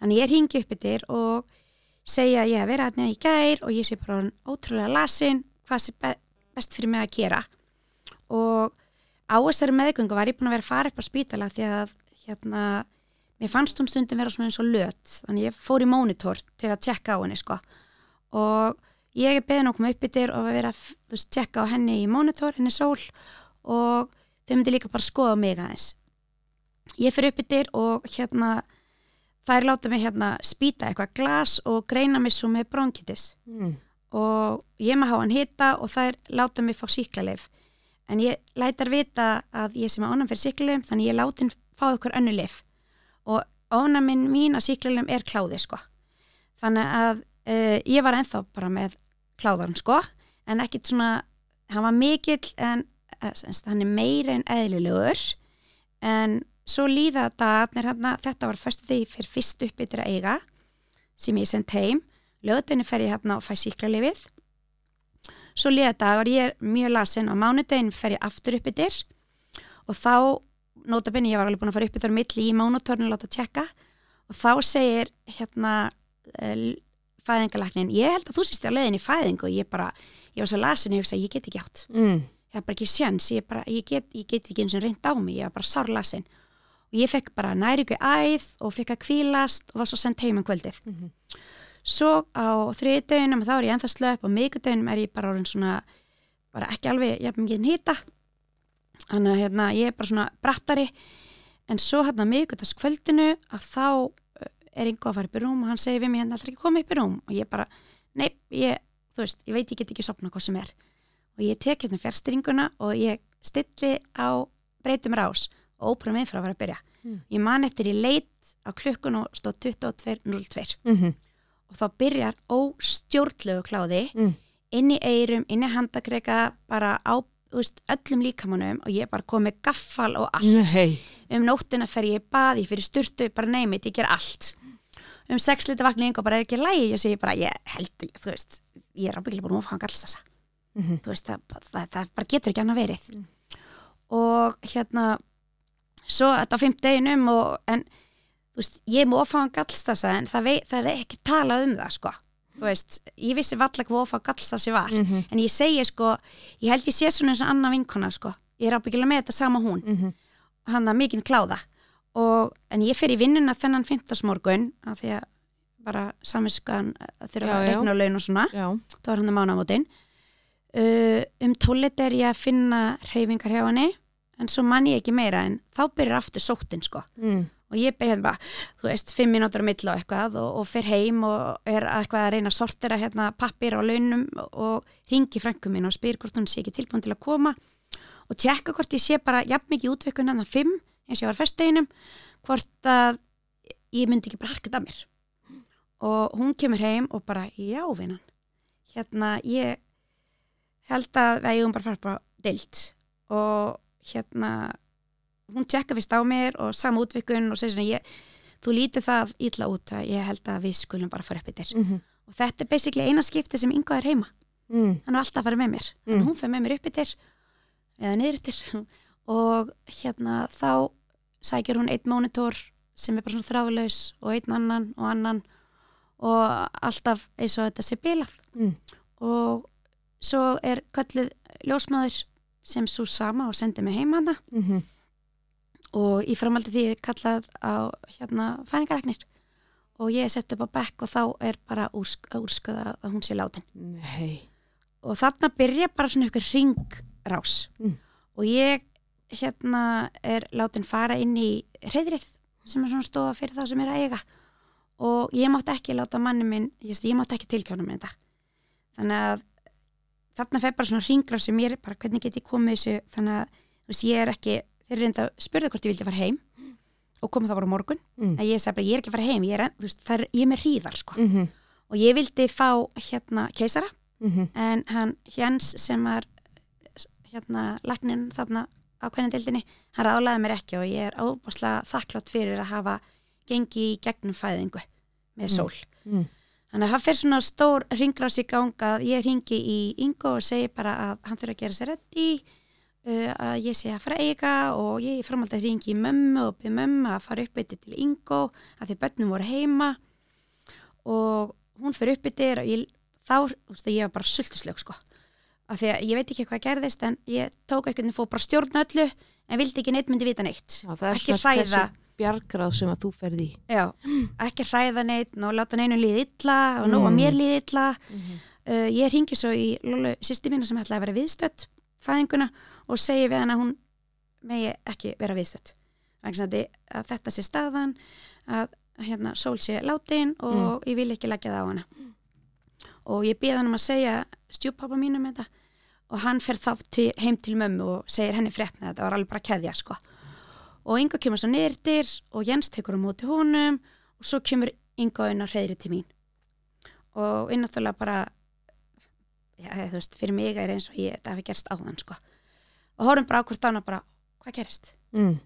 Þannig ég ringi upp yfir og segja ég að vera aðnið í gær og ég sé bara ótrúlega lasin hvað sé be best fyrir mig að gera. Og á þessari meðgöngu var ég búin að vera að fara upp á spítala því að hérna mér fannst hún stundum vera svona eins og lött þannig ég fór í mónitor til að tjekka á henni sko. Og ég er beðin okkur með uppbyttir og að vera að tjekka á henni í mónitor, henni sól og þau myndi líka bara skoða mig aðeins. Ég fyrir uppbyttir og hérna þær láta mig hérna spýta eitthvað glas og greina mig svo með bronkitis. Mm. og ég maður há hann hitta og þær láta mig fá síklarleif en ég lætar vita að ég sem er ánum fyrir síklarleif þannig ég láti hann fá ykkur önnu leif og ónaminn mín að síklarlegum er kláði sko. Þannig að uh, ég var enþá bara með kláðarn sko, en ekkit svona, hann var mikill en hann er meira en eðlilegur. En svo líða dagarnir hérna, þetta var fyrstu því fyrir fyrst uppbyttir að eiga sem ég sendt heim, löðdöinu fer ég hérna og fæ síklarlegið svo líða dagar, ég er mjög lasin á mánudöinu fer ég aftur uppbyttir og þá notabene ég var alveg búin að fara upp í þar milli í mánutornu og láta tjekka og þá segir hérna uh, fæðingalagnin, ég held að þú sýst á leðin í fæðingu. Og ég bara, ég var svo lasin og ég hugsa, ég get ekki átt. Mm. ég haf bara ekki sjans, ég, ég, ég get ekki eins og reynd á mig, ég var bara sár lasin og ég fekk bara næringu æð og fekk að kvílast og var svo sendt heim um kvöldið. Mm -hmm. svo á þriði döginum þá er ég enþá slöp og miðgudöginum er ég bara orðin svona bara ekki alveg, ég haf mikið hýta þannig að hérna, ég er bara svona brattari. En svo hérna miðgutaskvöldinu að þá eh, er einhver að fara upp í rúm og hann segir við mig hérna alltaf ekki koma upp í rúm. Og ég bara, nei, ég, þú veist, ég veit ég get ekki sopna hvað sem er. Og ég tek hérna fjärstringuna og ég stilli á breytum rás og ópröðum með fyrir að fara að byrja mm. ég man eftir í leit á klukkun og stóð 22.02 mm -hmm. og þá byrjar óstjórnlegu kláði mm. inn í eirum, inn í handakrega bara á veist, öllum líkamannum og ég bara kom með gaffal og allt Nei. um nóttina fer ég baði fyrir sturtu, bara neymit, ég ger allt um sex liti vakning og bara er ekki lægi ég bara, ég held, þú veist ég er ábyggilega búin að hann alls þessa mm -hmm. þú veist, það, það, það bara getur ekki annað verið mm. og hérna svo þetta á fimm deginum og en þú veist, ég er hann alls þessa en það, vei, það er ekki talað um það sko. Þú veist, ég vissi valla hvað ofa galsa sér var, mm -hmm. en ég segi sko, ég held ég sé svona eins og Anna vinkona sko, ég er ábyggilega með þetta sama hún. Mhm. hann að mikinn kláða. Og, en ég fer í vinnuna þennan 15. morgun af því að bara saminskan þurfa Já, að regna á laun og svona Já, það var hann að mánamótin. Uh, um tóllit er ég að finna reyfingar hjá henni en svo man ég ekki meira en þá byrjar aftur sóttin sko. Mm. og ég byrja hérna bara, þú veist, fimm mínútur á milli og eitthvað og, og fer heim og er eitthvað að reyna að sortera hérna pappir á launum og ringi frænkum mín og spyr hvort hún sé ekki tilbúin til að koma og tjekka hvort ég sé bara jafn mikið útveikun hann að fimm eins og ég var festdeginum hvort að ég myndi ekki bara harkað að mér. Og hún kemur heim og bara, já vinnan hérna, ég held að við eigum bara að fara bara dild og hérna hún tjekka fyrst á mér og sama útvikun og segir svona ég, þú lítur það ítla út að ég held að við skulum bara fara upp yfir Mm -hmm. og þetta er basically eina skipti sem Ingo er heima mm. hann er alltaf að fara með mér Mm. hún fer með mér upp yfir eða niður yfir og hérna þá sækir hún einn monitor sem er bara svona þráðlaus og einn annan og annan og alltaf eins og þetta sé bilað Mm. og svo er kallið ljósmaður sem svo sama og sendi mig heima hana. Mm -hmm. og í framaldi því er kallað á hérna fæðingaregnir og ég er sett upp á bekk og þá er bara úrsk, úrsköða að hún sé látin. Nei. Og þarna byrja bara svona ykkur ringrás Mm. og ég hérna er látin fara inn í reyðrið sem er svona stofa fyrir þá sem er að eiga. Og ég mátti ekki láta manni minn, ég, ég mátti ekki tilkjána með þetta. Þannig að þarna fer bara svona ringrás sem ég er bara hvernig get ég komið þessu þannig að veist, ég er ekki, þeir eru reynda að spurða hvort ég vildi fara heim og komið það bara morgun mm. en ég sagði bara ég er ekki að fara heim, ég er, veist, er, ég er með hríðar sko Mm -hmm. og ég vildi fá hérna keisara Mm -hmm. en hann Jens sem var hérna lagnin þarna á hvernig dildinni, hann rálaði mér ekki og ég er óbúslega þakklátt fyrir að hafa gengið í gegnum fæðingu með sól. Þannig að það fer svona stór ringrás í ganga að ég ringi í Ingo og segi bara að hann þurfa að gera sér reddi uh, að ég að að eiga og ég framaldi að ringi í mömmu og byrja mömmu að fara upp eitthvað til Ingo að því börnum voru heima. Og hún fyrir upp eitthvað og ég, þá, þú veist, ég var bara sultuslög sko. Af því að ég veit ekki hvað gerðist en ég tók eitthvað fór bara stjórn öllu en vildi ekki neitt myndi vita neitt. Já, Ekki svona bjargráð sem að þú ferði í. Já, ekki hræða neitt og láta neinu líði illa og nú að Mm. mér líði illa. Mm -hmm. uh, ég ringi svo í sýsti mína sem ætlaði að vera viðstödd fæðinguna og segi við hann að hún megi ekki vera þess að að þetta sé staðan að hérna, sól sé látin og ég vil ekki leggja það á hana. Og ég beði hann um að segja stjúppappa mínum þetta og hann fer þá til, heim til mömmu og segir henni frétna þetta. Var alveg bara keðja sko og Ingo kemur svo nýrtir og Jens tekur á móti honum og svo kemur Ingo inn á hreyðri til mín og við náttúrulega bara já, þú veist, fyrir mig er eins og ég þetta hafi gerst áðan sko og horfum bara á hvort ána bara, hvað gerist? mm.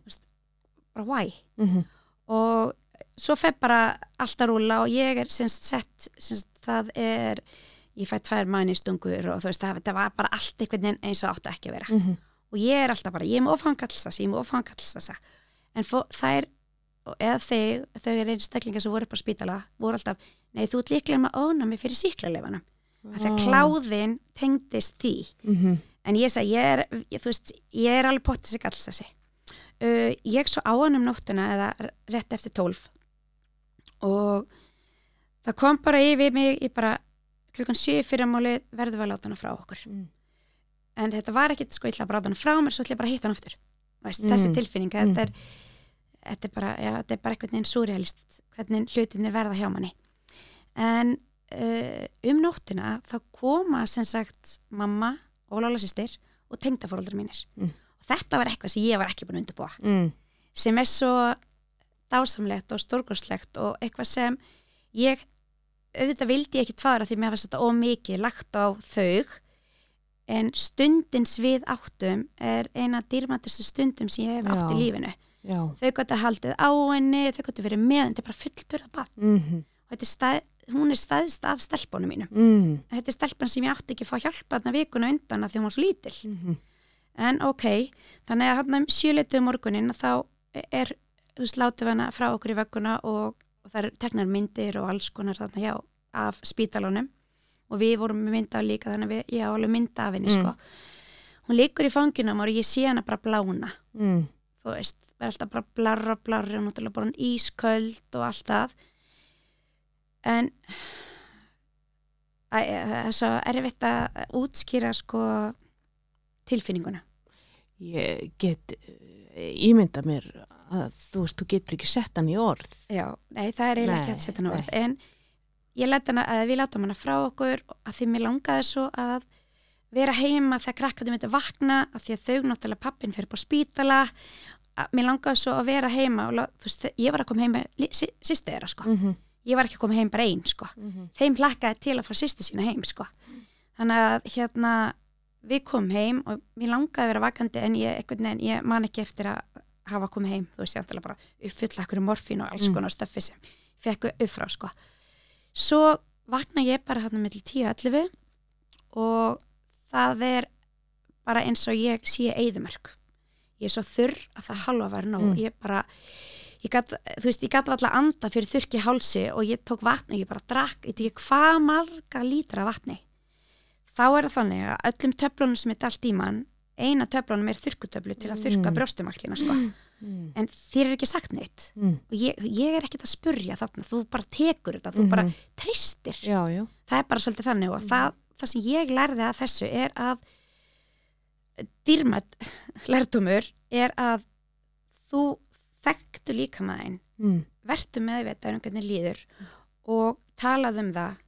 bara why? Mm -hmm. og svo fer bara alltaf rúla og ég er semst sett semst, það er ég fæ tvær mænistungur og þú veist það, það var bara allt einhvern veginn eins og áttu ekki að vera Mm -hmm. Og ég er alltaf bara, ég er með ofangallsasa ég er með ofangallsasa en fó, og eða þau þau er einstaklingar sem voru upp á spítala voru alltaf, nei þú ert líklega með ónami fyrir síklarleifanum, að það kláðin tengdist því. Mm -hmm. en ég sagði, ég er, ég, þú veist ég er alveg pottið sig alls þessi uh, ég svo á hann um nóttina eða rétt eftir tólf. Og það kom bara yfir mig ég bara, klukkan sjö fyrir máli verðum við að láta hana frá okkur. Mm. En þetta var ekkit sko, ég ætla að láta hana frá mér svo ætla ég bara að hitta hana aftur Veist, Mm. þessi tilfinning, Mm. þetta er þetta er bara, já, þetta er bara einhvern veginn súrealist hvernig hlutinir verða hjá manni en uh, um nóttina þá koma sem sagt mamma og Lóla sýstir og tengdafóraldrar mínir Mm. og þetta var eitthvað sem ég var ekki búin að undirbúa Mm. sem er svo dásamlegt og stórgóðslegt og eitthvað sem ég auðvitað vildi ekki tvara því mér var þetta ómikið lagt á þau en stundins við áttum er eina dýrmættustu stundum sem ég hef átt í lífinu. Já. þau gott að haldið á henni, þau gott að verið með þetta er bara fullburða barn. Mm -hmm. og er stað, hún er staðist af stelpunum mínum. Mm. þetta er stelpan sem ég átti ekki að fá hjálpa þarna vikuna undan að því hún var svo lítil. Mm en ok, þannig að hann um sjöleitu morgunin þá er þú við hana frá okkur í vögguna og, og það er teknar myndir og alls konar þarna hjá af spítalunum og við vorum með mynda af líka þannig að við, ég á alveg mynda af henni Mm. sko. hún liggur í fanginum og ég sé hana bara blána mm, þú veist, verður alltaf bara blarra blarra og náttúrulega bara hún ísköld og allt það en Æ, það er svo erfitt að útskýra sko tilfinninguna ég get eh, ímynda mér að þú veist, þú getur ekki sett hann í orð Já, nei, það er eiginlega ekki að setja hann á orð nei. en ég let hana, að við látum hana frá okkur að því mér langaði svo að vera heima þegar krakkatum myndi vakna að því að þau náttúrulega pappin fyrir på spítala. Að mér langaði svo að vera heima og þú veist, ég var að koma heim með sýstu þeirra sko, mm -hmm. ég var ekki að koma heim bara einn sko, þeim plakkaði til að fá sýstu sína heim sko, þannig að hérna við komum heim og mér langaði að vera vakandi en ég, einhvern veginn, ég man ekki eftir að hafa komið heim, þú veist, ég ætla bara uppfulla okkur morfín og alls Mm. konar stöffi sem fekk upp frá, sko svo vakna ég bara hérna millir 10 og 11 og það er bara eins og ég sé eðumörk ég er svo þurr að það halva var nóg Mm. ég bara ég gat, þú veist, ég gat alltaf anda fyrir þurrki hálsi og ég tók vatn og ég bara drakk, ég hvað marga lítra vatni þá er það þannig að öllum töflunum sem er dalt í mann eina töflunum er þurrkutöflu til að þurrka Mm. brjóstumalkina sko. Mm. en þér er ekki sagt neitt. Mm. og ég, ég er ekkert að spurja þarna. Þú bara tekur þetta, þú bara Mhm. treystir. Já, já. Það er bara svolítið þannig og það, það sem ég lærði að þessu er að dýrmætt lærdumur er að þú þekktu líka maðurinn mm. vertu meðvitað um hvernig líður og talað um það.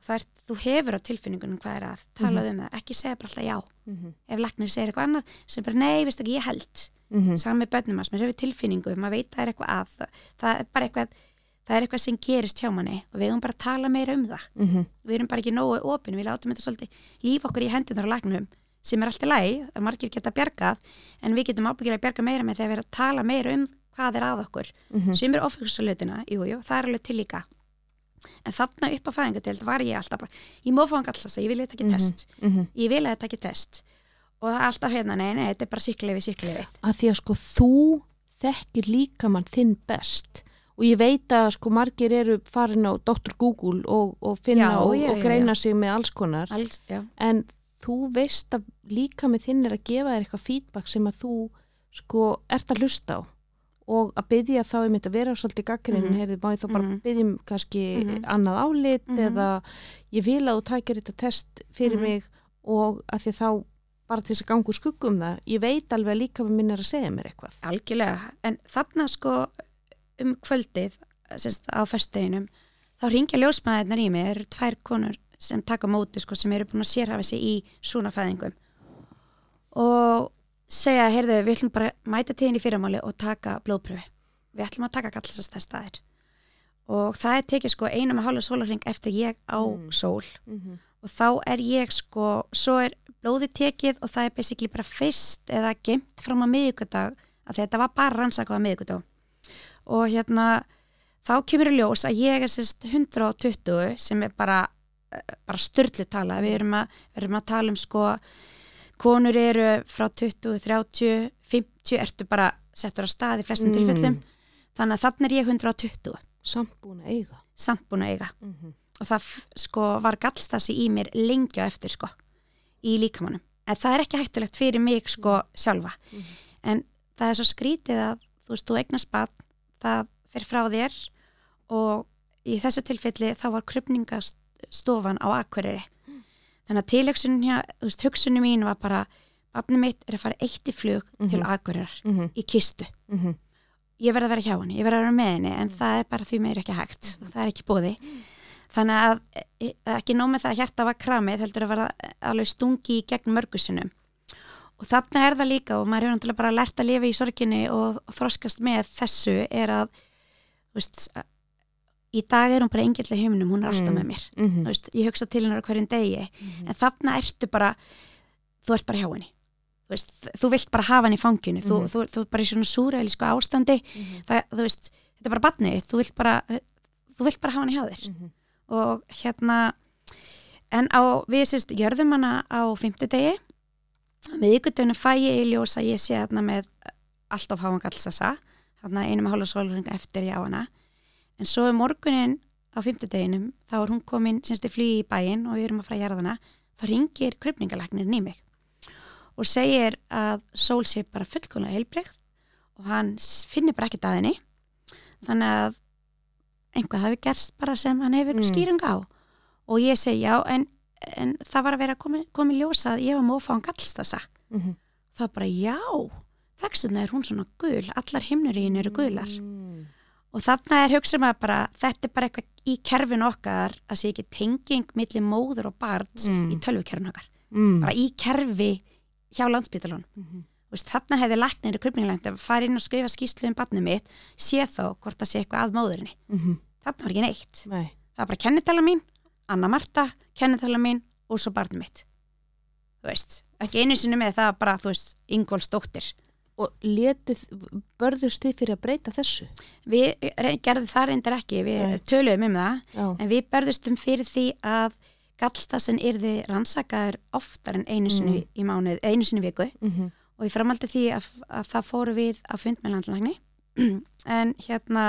Og það er, þú hefur á tilfinningunum hvað er að. Talað um það, ekki segja bara alltaf já. Mm -hmm. ef lagnir segir eitthvað annað sem bara nei, veistu ekki, ég held Mm -hmm. sami bönnum að sem hefur tilfinningu maður veit að það er eitthvað að það, er bara eitthvað það er eitthvað sem gerist hjá manni og við höfum bara að tala meira um það Mhm. við erum bara ekki nógu opin, við látum þetta svolítið líf okkur í hendunar á lagnum sem er alltaf læg, að margir geta bjargað en við getum ábyggilega að bjarga meira með þegar við erum að tala meira um hvað er að okkur Mhm. sem er ofhugsalutina, jú, jú, það er alveg til líka en þarna upp á fæðingadeild var ég alltaf bara, ég má fá hann alltaf ég vil þetta ekki Mhm. test, Mhm. ég vil að þetta ekki test og það er alltaf hérna, nei, nei, þetta er bara síklefi, síklefi að því að sko þú þekkir líkamann þinn best og ég veit að sko margir eru farin á Dr. Google og, og finna Já, og, já, og já, greina sig með alls konar Alls, já, en þú veist að líkaminn þinn er að gefa þér eitthvað feedback sem að þú sko ert að hlusta á og að byggja þá um þetta að vera svolítið gaggrinn, mm Mhm. heyrði, má ég þá bara Mhm. byggja um kannski Mhm. annað álit Mhm. eða ég vil að þú tækir þetta test fyrir Mhm. mig og að því þá bara til þess að ganga úr skuggum það. Ég veit alveg að líkaminn minn er að segja mér eitthvað. Algjörlega. En þarna sko um kvöldið sérst, á föstudeginum þá ringja ljósmaðirnar í mig. Það eru tvær konur sem taka móti sko, sem eru búin að sérhafa sig í svona fæðingum. Og segja, heyrðu, við ætlum bara að mæta tíðin í fyrramáli og taka blóðpröfi við ætlum að taka gallastastæðir og það er tekið sko einu með hálfa sólarring eftir ég á Mm. sól. Mm -hmm. og þá er ég sko, svo er blóðið tekið og það er basically bara fyrst eða gemt fram á miðugudag að þetta var bara rannsakað á miðugudag og hérna þá kemur í ljós að ég er sérst 120 sem er bara bara styrlu tala, við erum að, við erum að tala um sko konur eru frá 20, 30 50 ertu bara settur á stað í flestum tilfellum. Þannig að þannig er ég 120 samt búin að eiga. Að eiga. Mm -hmm. og það sko var gallstasi í mér lengi á eftir sko í líkamannum en það er ekki hættulegt fyrir mig sko sjálfa. Mhm. en það er svo skrítið að þú veist, þú eignast bann það fer frá þér og í þessu tilfelli þá var krupningastofan á Akureyri. Þannig að tilhugsunin hjá, þú veist, hugsunin mín var bara barnið mitt er að fara eitt í flug til Mhm. Mm -hmm. í kistu. Ég verð að vera hjá henni, ég verð að vera með henni en það er bara því meir ekki hægt. Og það er ekki bóði þannig að e, e, ekki nóg með það að hjarta var kramið heldur að vera alveg stungi í gegn mörgusinum og þarna er það líka og maður er náttúrulega bara lært að lifa í sorginni og, þroskast með þessu er að veist, í dag er hún bara engill í heiminum, hún er alltaf Mm. með mér. Mm Þú veist, ég hugsa til hennar hverjum degi en þarna ertu bara þú ert bara hjá henni. Þú, veist, þú vilt bara hafa henni í fanginu þú, Mhm. þú, þú er bara í svona súrælisku ástandi. Það, þú veist, þetta er bara badnið þú vilt bara, þú vilt bara hafa henni hjá þér og hérna en á, við sérst gjörðum hana á fimmtudegi. Með ykkurtunum fæ ég í ljós að ég sé þarna með allt of háan gallsasa þarna einu með hálfa sólringa eftir ég á hana. En svo er morgunin á fymtudeginum þá er hún komin semst í flugi í bæinn og við erum að fara að gera þarna þá ringir krupningalæknirinn í mig og segir að sól sé bara fullkomlega heilbreykt og hann finnir bara ekkert að henni. Þannig að einhvað hafi gerst bara sem hann hefur Mm. mm. skýring á og ég segi já en, en það var að vera komið komi ljósa að ég var mófa á gallstasa Mhm. það bara já þaksuna er hún svona gul, allar himnurín eru gular Mm. og þarna er hugsað maður bara þetta er bara eitthvað í kerfin okkar að sé ekki tenging milli móður og barns Mm. í tölvukerfin okkar Mm. bara í kerfi hjá landsbytalun Mhm. Veist, þarna hefði læknir í krupningalænt að fara inn og skrifa skýslu um barnið mitt sé þá hvort það sé eitthvað að móðurinni Mhm. þarna var ekki neitt Nei. það var bara kennitala mín, Anna Marta kennitala mín og svo barnið mitt þú veist, ekki einu sinni með það bara, þú veist, Ingóls dóttir Og letið, börðust þið fyrir að breyta þessu? við gerðum það reyndar ekki við Nei. töluðum um það Já. en við berðustum fyrir því að gallstassin yrði rannsakaður oftar en einu sinni í mánuð, einu sinni viku Mhm. Og ég framaldi því að, að það fóru við að fund með landlægni en hérna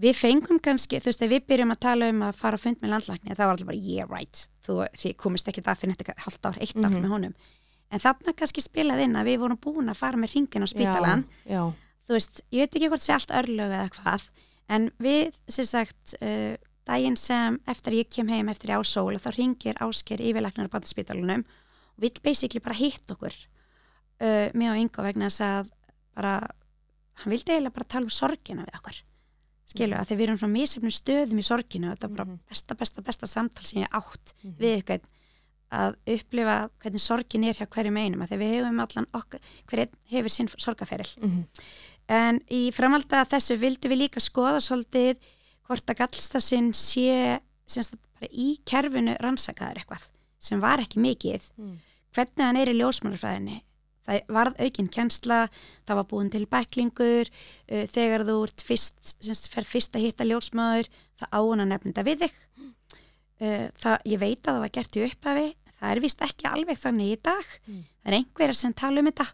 við fengum kannski, þú veist, ef við byrjum að tala um að fara að fund með landlægni, það var alltaf bara yeah right, þú, komist ekki það fyrir þetta halvt ár, eitt ár Mhm. með honum en þarna kannski spilaði inn að við vorum búin að fara með ringin á spítalan Já. Já. þú veist, ég veit ekki hvort sé allt örlög eða hvað, en við sem sagt, uh, daginn sem eftir ég kem heim eftir ég á sól þá ringir ásker yfirleiknar á uh, mig og Ingo vegna að bara, hann vildi eiginlega bara tala um sorgina við okkur skilu, að þegar við erum svona misefnum stöðum í sorginu þetta var bara Mhm. besta, besta, besta samtal sem ég átt Mhm. við eitthvað að upplifa hvernig sorgin er hjá hverjum einum að þegar við hefum allan okkur, hver einn hefur sinn sorgaferil Mhm. En í framalda þessu vildum við líka skoða svolítið hvort að gallstasinn sé í kerfinu rannsakaður eitthvað sem var ekki mikið. Mm. Hvernig hann er í ljósmannarfræðinni. Það varð aukinn kjensla, það var búin til bæklingur, uh, þegar þú fyrst, semst, fer fyrst að hitta ljósmaður, það á hann að nefna þetta við þig. Uh, það, ég veit að það var gert í upphafi, það er vist ekki alveg þannig í dag. Mm. Það er einhverja sem tala um þetta.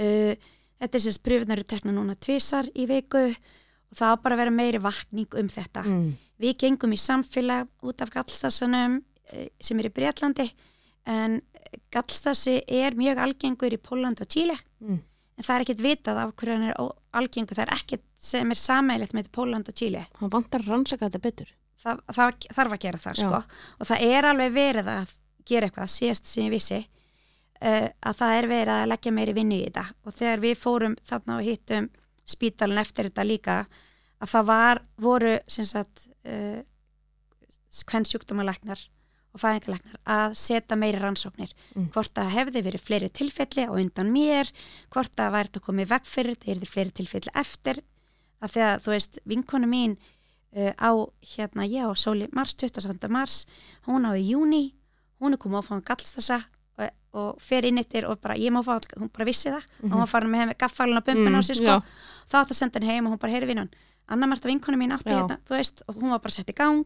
Uh, Þetta er sérst pröfunar eru tekna núna tvisar í viku og það á bara að vera meiri vakning um þetta. Mm. Við gengum í samfélag út af gallstassanum eh, sem er í Breitlandi en gallstassi er mjög algengur í Póland og Tíli Mm. en það er ekkert vitað af hverju hann er algengur, það er ekkert sem er samægilegt með Póland og Tíli. Hann vantar að rannsaka þetta betur. Það, það þarf að gera það sko og það er alveg verið að gera eitthvað síðast sem ég vissi uh, að það er verið að leggja meiri vinnu í þetta og þegar við fórum þarna og hittum spítalinn eftir þetta líka að það var, voru sem sagt uh, hvern sjúkdómaleknar og fæðingaleknar að setja meiri rannsóknir. Mm. hvort það hefði verið fleiri tilfelli á undan mér, hvort það væri að koma í veg fyrir, það er fleiri tilfelli eftir. Að því að þú veist vinkonu mín uh, á hérna ég á sóli mars, 20. mars hún á í júni, hún er komið að fá hann gallstassa og, og fer inn eittir og bara ég má fá, hún bara vissi það og hún var farin með henni gaffalinn á á Mm, sig sko, þá átt að senda henni heim og hún bara heyri vinnan, Anna Marta vinkonu mín átti þetta, þú veist, og hún var bara sett í gang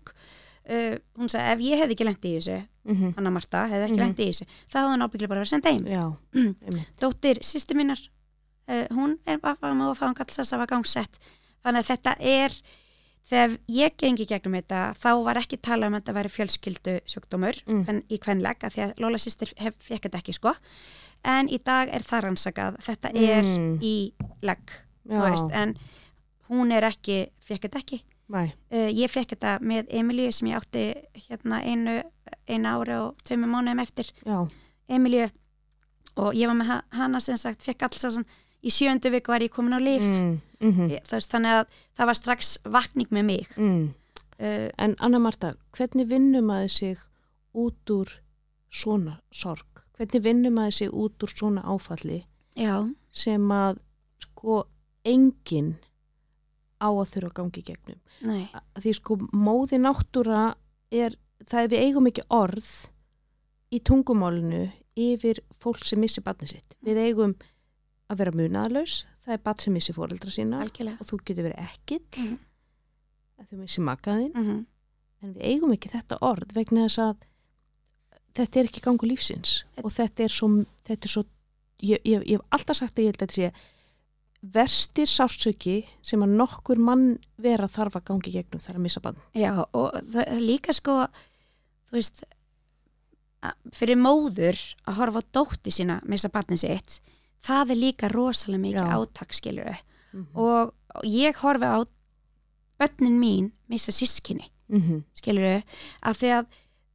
uh, hún sagði ef ég hefði ekki lent í þessu Mm Anna Marta hefði ekki Mhm. lent í þessu þá hefði hún ábygglega bara verið senda heim dóttir sýsti minnar uh, hún er bara með að fá hann gallsast að var gangsett þannig að þetta er þegar ég gengi gegnum þetta þá var ekki tala um að þetta væri fjölskyldu sjúkdómur Mm. mm. í kvenleg að því að Lola sýstir fékk þetta ekki sko en í dag er það rannsakað þetta er Mm. í legg en hún er ekki fékk þetta ekki. Uh, ég fékk þetta með Emilíu sem ég átti hérna einu, einu ári og tveimur mánuðum eftir Já. Emilíu og ég var með ha- hana sem sagt, fekk alls að í sjöndu viku var ég komin á líf Mm. Mm veist, þannig að það var strax vakning með mig mm. uh, En Anna Marta, hvernig vinnum maður sig út úr svona sorg? Hvernig vinnum maður sig út úr svona áfalli já, sem að sko enginn á að þurfa að gangi gegnum? nei Því sko móði náttúra er, það er við eigum ekki orð í tungumálinu yfir fólk sem missi barnið sitt. Við eigum að vera munaðlaus, það er barn sem missi fóreldra sína algjörlega og þú getur verið ekkill Mhm. að þú missi makaðinn mm -hmm. en við eigum ekki þetta orð vegna þess að þetta er ekki gangu lífsins og þetta er svo, þetta er svo ég, ég, ég hef alltaf sagt að ég held að þetta sé verstir sásöki sem að nokkur mann vera þarf að gangi gegnum þar að missa bann. Já, og það er líka sko, þú veist, að- fyrir móður að horfa á dótti sína missa barnin sitt, það er líka rosalega mikið Já. átak, skilur og ég horfi á börnin mín missa sískinni, Mm -hmm. skilur af því að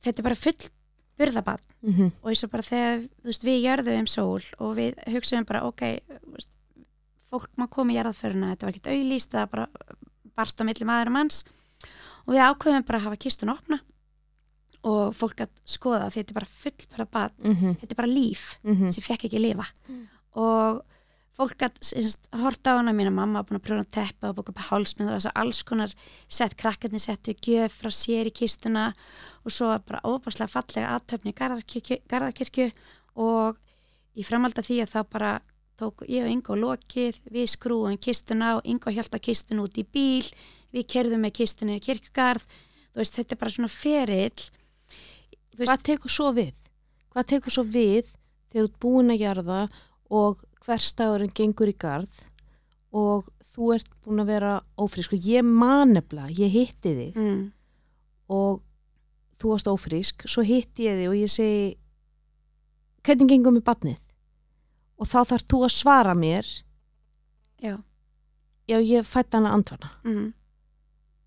þetta er bara full burðabann Mm -hmm. og eins og bara þegar þú veist, við jörðum sól og við hugsaðum bara ok, þú veist, fólk má koma í jarðaföruna, þetta var ekkert auðlýst það var bara bart á milli maður og manns og við ákveðum bara að hafa kistun opna og fólk að skoða því þetta er bara full bara Mm -hmm. þetta er bara líf sem fekk ekki lifa Mm. og fólk að horta á hana mína mamma var búin að prjóna teppa og búin að hálsmið og þess að alls konar sett krakkarnir settu gjöf frá sér í kistuna og svo var bara óbáslega fallega aðtöfni í Garðarkirkju, og í framhald af því að þá bara tók ég og Ingo lokið, við skrúum kistuna og Ingo hjálta kistun út í bíl við kerðum með kistunni í kirkjugarð þú veist, þetta er bara svona ferill veist, Hvað tekur svo við? Hvað tekur svo við þegar þú ert búin að jarða og hverstagurinn gengur í garð og þú ert búin að vera ófrísk og ég man nefnilega, ég hitti þig mm, og þú varst ófrísk, svo hitti ég þig og ég segi hvernig gengur með badnið? Og þá þarf þú að svara mér. Já. Já ég fætti hana andvana. Mm,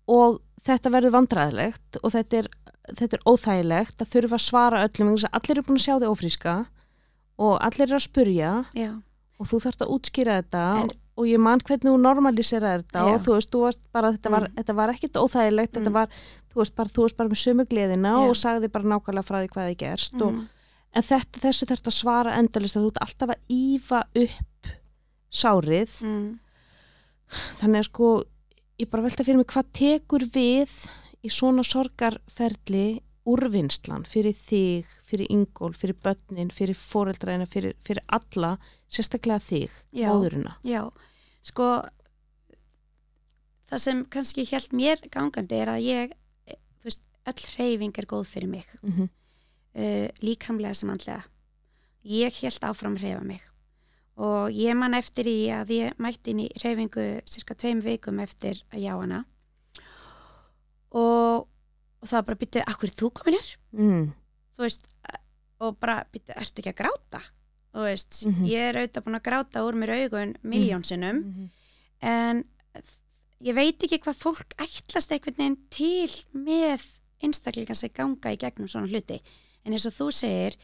og þetta verður vandræðilegt og þetta er, þetta er óþægilegt að þurfa að svara öllum allir eru búin að sjá þig ófríska og allir eru að spurja já, og þú þarfst að útskýra þetta En- og ég man hvernig þú normalisera þetta Já. og þú veist, þú varst bara, þetta var, Mm. þetta var ekkit óþægilegt, þetta Mm. var, þú veist bara, þú veist bara með sömu gleðina og sagði bara nákvæmlega frá því hvað þið gerst og, mm, en þetta, þessu þarfst að svara endalist að þú ert alltaf að ífa upp sárið, mm, þannig að sko ég bara velta fyrir mig hvað tekur við í svona sorgarferli úrvinnslan fyrir þig, fyrir Ingól, fyrir börnin, fyrir foreldræðina, fyrir, fyrir alla, sérstaklega þig, Já. móðurina. já, sko það sem kannski held mér gangandi er að ég þú veist, öll hreyfing er góð fyrir mig Mm -hmm. Uh, líkamlega sem andlega ég held áfram að hreyfa mig og ég man eftir í að ég mætti inn í hreyfingu cirka tveim vikum eftir að já hana og, og það var bara byttið, akkur er þú komin hér? mm. þú veist, og bara byttið, ertu ekki að gráta? þú veist, Mhm. ég er auðvitað búin að gráta úr mér augun miljónsinnum Mhm. en ég veit ekki hvað fólk ætlast einhvern veginn til með einstaklingan sem ganga í gegnum svona hluti en eins og þú segir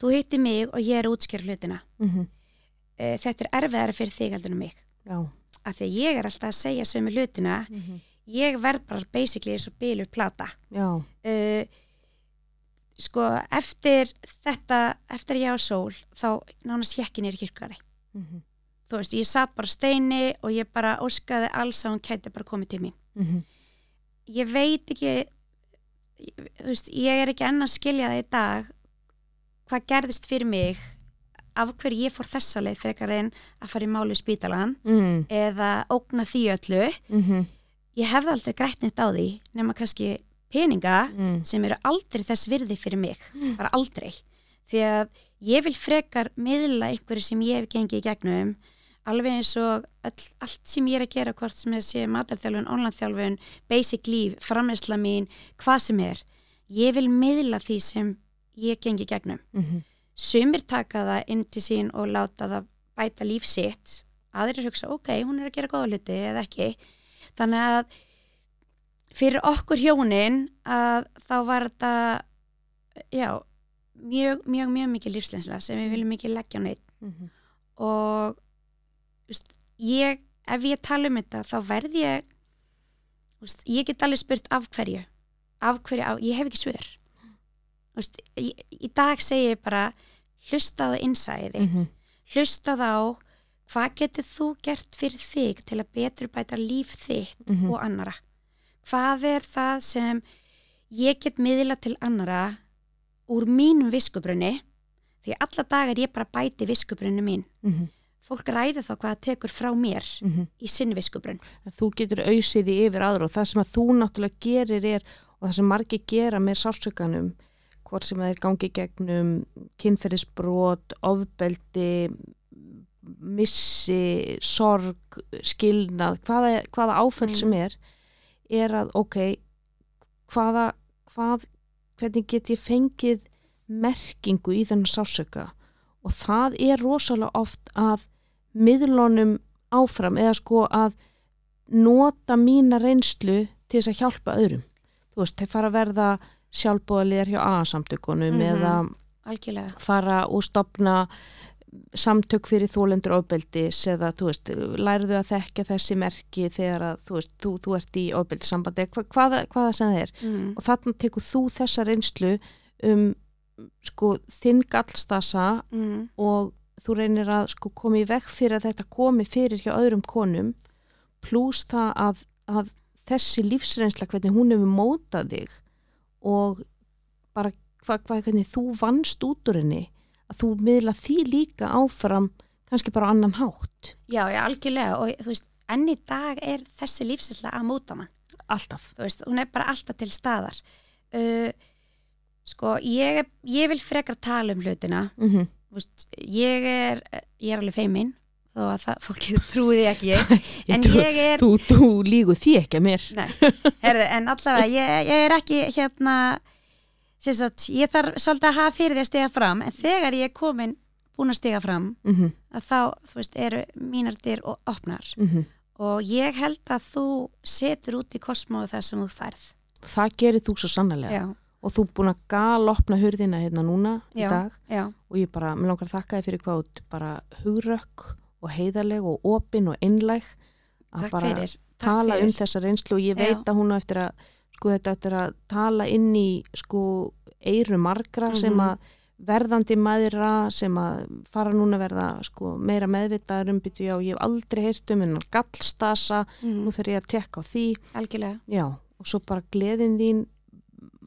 þú hitti mig og ég er útskjör hlutina Mhm. e, þetta er erfiðara fyrir þig heldur en mig Já. af því að ég er alltaf að segja sömu hlutina Mhm. ég verð bara basically eins og bílur plata uh, sko eftir þetta eftir ég á sól þá nánast hekkin er kirkari Mhm. þú veist, ég satt bara steini og ég bara óskaði alls að hún kæti bara komið til mín Mhm. ég veit ekki veist, ég er ekki enn að skilja það í dag hvað gerðist fyrir mig af hverju ég fór þessa leið frekar en að fara í máli spítalan Mm. eða ógna því öllu Mhm. ég hefði aldrei grætt neitt á því nema kannski peninga Mm. sem eru aldrei þess virði fyrir mig bara aldrei því að ég vil frekar miðla einhverju sem ég hef gengið í gegnum alveg eins og all, allt sem ég er að gera hvort sem það sé matarþjálfun, online-þjálfun basic líf, framhersla mín hvað sem er, ég vil miðla því sem ég gengi gegnum Mhm. sumir taka það inn til sín og láta það bæta líf sitt aðrir hugsa, ok, hún er að gera góða hluti eða ekki þannig að fyrir okkur hjónin að þá var þetta já, mjög, mjög, mjög mikið lífslensla sem við viljum ekki leggja á neitt Mhm. og veist, ég, ef ég tala um þetta þá verð ég veist, ég get alveg spurt af hverju af hverju, af, ég hef ekki svör veist, í, í dag segi ég bara hlustaðu innsæðið þitt Mhm. hlustað á hvað getur þú gert fyrir þig til að betur bæta líf þitt Mhm. og annara hvað er það sem ég get miðla til annara úr mínum viskubrunni því alla dag er ég bara bæti viskubrunni mín Mhm. Fólk ræði þá hvað það tekur frá mér Mhm. í sinn viskubrunn að þú getur auðsið í yfir aðra og það sem að þú náttúrulega gerir er og það sem margir gera með sásökanum hvort sem það er gangi í gegnum kynferðisbrot, ofbeldi missi, sorg, skilnað, hvaða, hvaða áföll Mm. sem er, er að ok, hvaða, hvað, hvernig get ég fengið merkingu í þennan sásöka og það er rosalega oft að miðlunum áfram eða sko að nota mína reynslu til þess að hjálpa öðrum. Þú veist, þeir fara að verða sjálfbóðaliðar hjá A-samtökunum Mhm. eða algjörlega fara og stopna samtök fyrir þólendur ofbeldis eða þú veist, lærðu að þekka þessi merki þegar að þú veist, þú, þú ert í ofbeldissambandi, hva, hvaða, hvaða sem það er mm. og þarna tekur þú þessa reynslu um sko þinn gallstasa Mm. og þú reynir að sko koma í veg fyrir að þetta komi fyrir hjá öðrum konum pluss það að, að þessi lífsreynsla hvernig hún hefur mótað þig og bara hva, hva, hvernig þú vannst út úr henni að þú miðla því líka áfram kannski bara annan hátt. Já, já, algjörlega. Og þú veist, enn í dag er þessi lífsinsla að móta mann. Alltaf. Þú veist, hún er bara alltaf til staðar. Uh, sko, ég, ég vil frekar tala um hlutina mm -hmm. þú veist, ég er ég er alveg feimin þó að það, fólkið trúi því ekki. En trú- ég er þú, þú lígu því ekki að mér. Nei, herðu, en allavega ég, ég er ekki hérna sagt, ég þarf svolítið að hafa fyrir því að stiga fram en þegar ég er komin búin að stiga fram mm -hmm. að þá, þú veist, eru mínar dyr og opnar. Mm og ég held að þú setur út í kosmóðu það sem þú færð það gerir þú svo sannlega já, og þú er búin að galopna hurðina hérna núna Já. í dag. já, og ég bara, mér langar að þakka þið fyrir hvað bara hugrökk og heiðarleg og opin og einlæg að takk bara fyrir tala um þessa reynslu. Og ég veit Já. að hún á eftir að sko þetta eftir að tala inn í sko eiru margra sem Mhm. að verðandi maðura sem að fara núna að verða sko meira meðvitaður um byttu já, ég hef aldrei heyrt um hennar gallstasa, Mhm, nú þarf ég að tekka á því. Algjörlega, já, og svo bara gleðin þín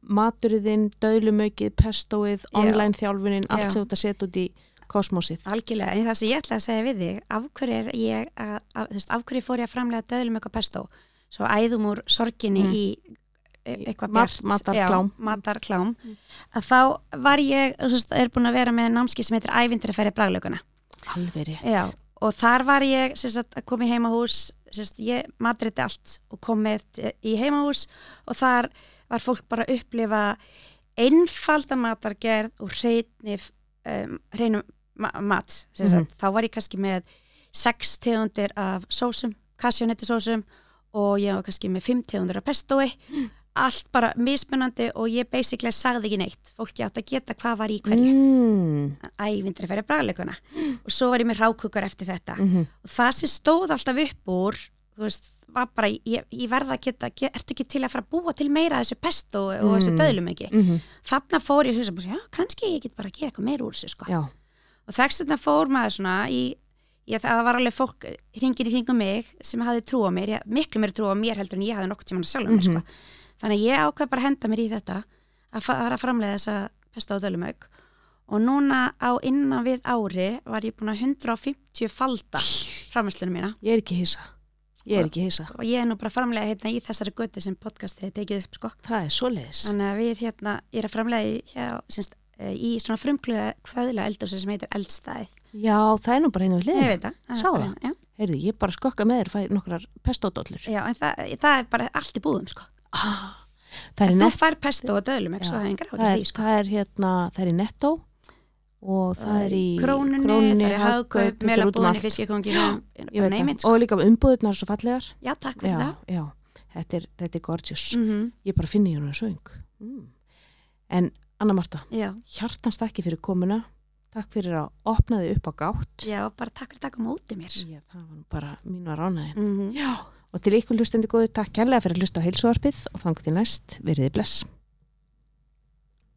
maturinn þín, döðlumaukið, pestóið, online þjálfunin, allt sem þú ert að setja út í kosmosið. algjörlega en það sem ég ætla að segja við þig af hverju er ég að, að, þú veist, af hverju fór ég að framlega döðlum eitthvað pestó svo æðum úr sorginni Mm. í e- eitthvað bjart. matarklám. já, matarklám. Að þá var ég, veist, er búin að vera með námski sem heitir ævindir að ferja já, og þar var ég sagt, að koma í heimahús sagt, ég matriti allt og kom með í heimahús og þar var fólk bara að upplifa einfalda matargerð og hreinni um, hreinum ma mat sem sagt, þá var ég kannski með sex tegundir af sósum, kassjónettisósum og ég var kannski með fimm tegundir af pestói allt bara mismunandi og ég basically sagði ekki neitt. Fólki átt að geta hvað var í hverju. Mm. ævindri fyrir bragleikuna og svo var ég með rákukar eftir þetta. Mm -hmm. og það sem stóð alltaf upp úr þú veist, var bara, ég, ég verða að geta ge- ertu ekki til að fara að búa til meira þessu pesto og þessu Mm. döðlum ekki Mm þarna fór ég að hugsa, já, kannski ég get bara að gera eitthvað meira úr þessu, sko Já, og þess vegna fór maður svona í ég, það var alveg fólk hringir í hringum mig sem hafði trú á mér, ég, miklu meira trú á mér heldur en ég hafði nokkuð tíma sjálf mm Mhm. sko. þannig að ég ákveð bara að henda mér í þetta að fara að framlega þessa pesto og döðlumauk og núna á innan við ári var ég búin að 150 falda framherslunum mína ég er ekki hissa. Ég er ekki hissa. og ég er nú bara framlega hérna í þessari göti sem podcastið er tekið upp sko. Það er svoleiðis. þannig að við hérna, ég er að framlega í, hjá, semst, eh, í svona frumkluða kvöðla eldhúsi sem heitir eldstæðið Já, það er nú bara einu við ég hliðin. veit það, er Sá það? hérna, já. Heyrðu, ég bara skokka með þér og fæ nokkrar pestódollur. Já, en það, það er bara allt í búðum sko. Ah, það er Þú nett. fær pesto og döðlum ekki svo er áhrif er, því sko. það er hérna, það er í netto og það er í krónunni, það er Hagkaup, er allt. fiskikonginu veit neymit sko. Og líka umbúðunar svo fallegar. Já, takk fyrir Já, það já. Þetta er, þetta er gorgeous. mm Ég bara finni hérna söng. Mm. En Anna Marta, Já, hjartans takk fyrir komuna. Takk fyrir að opna þig upp á gátt. já, bara takk fyrir að taka á móti mér Já, það var bara mín var ránaðin. mm Já, og til ykkur hlustandi góðu takk kærlega fyrir að hlusta á heilsuarpið og þangu til næst, veriði bless.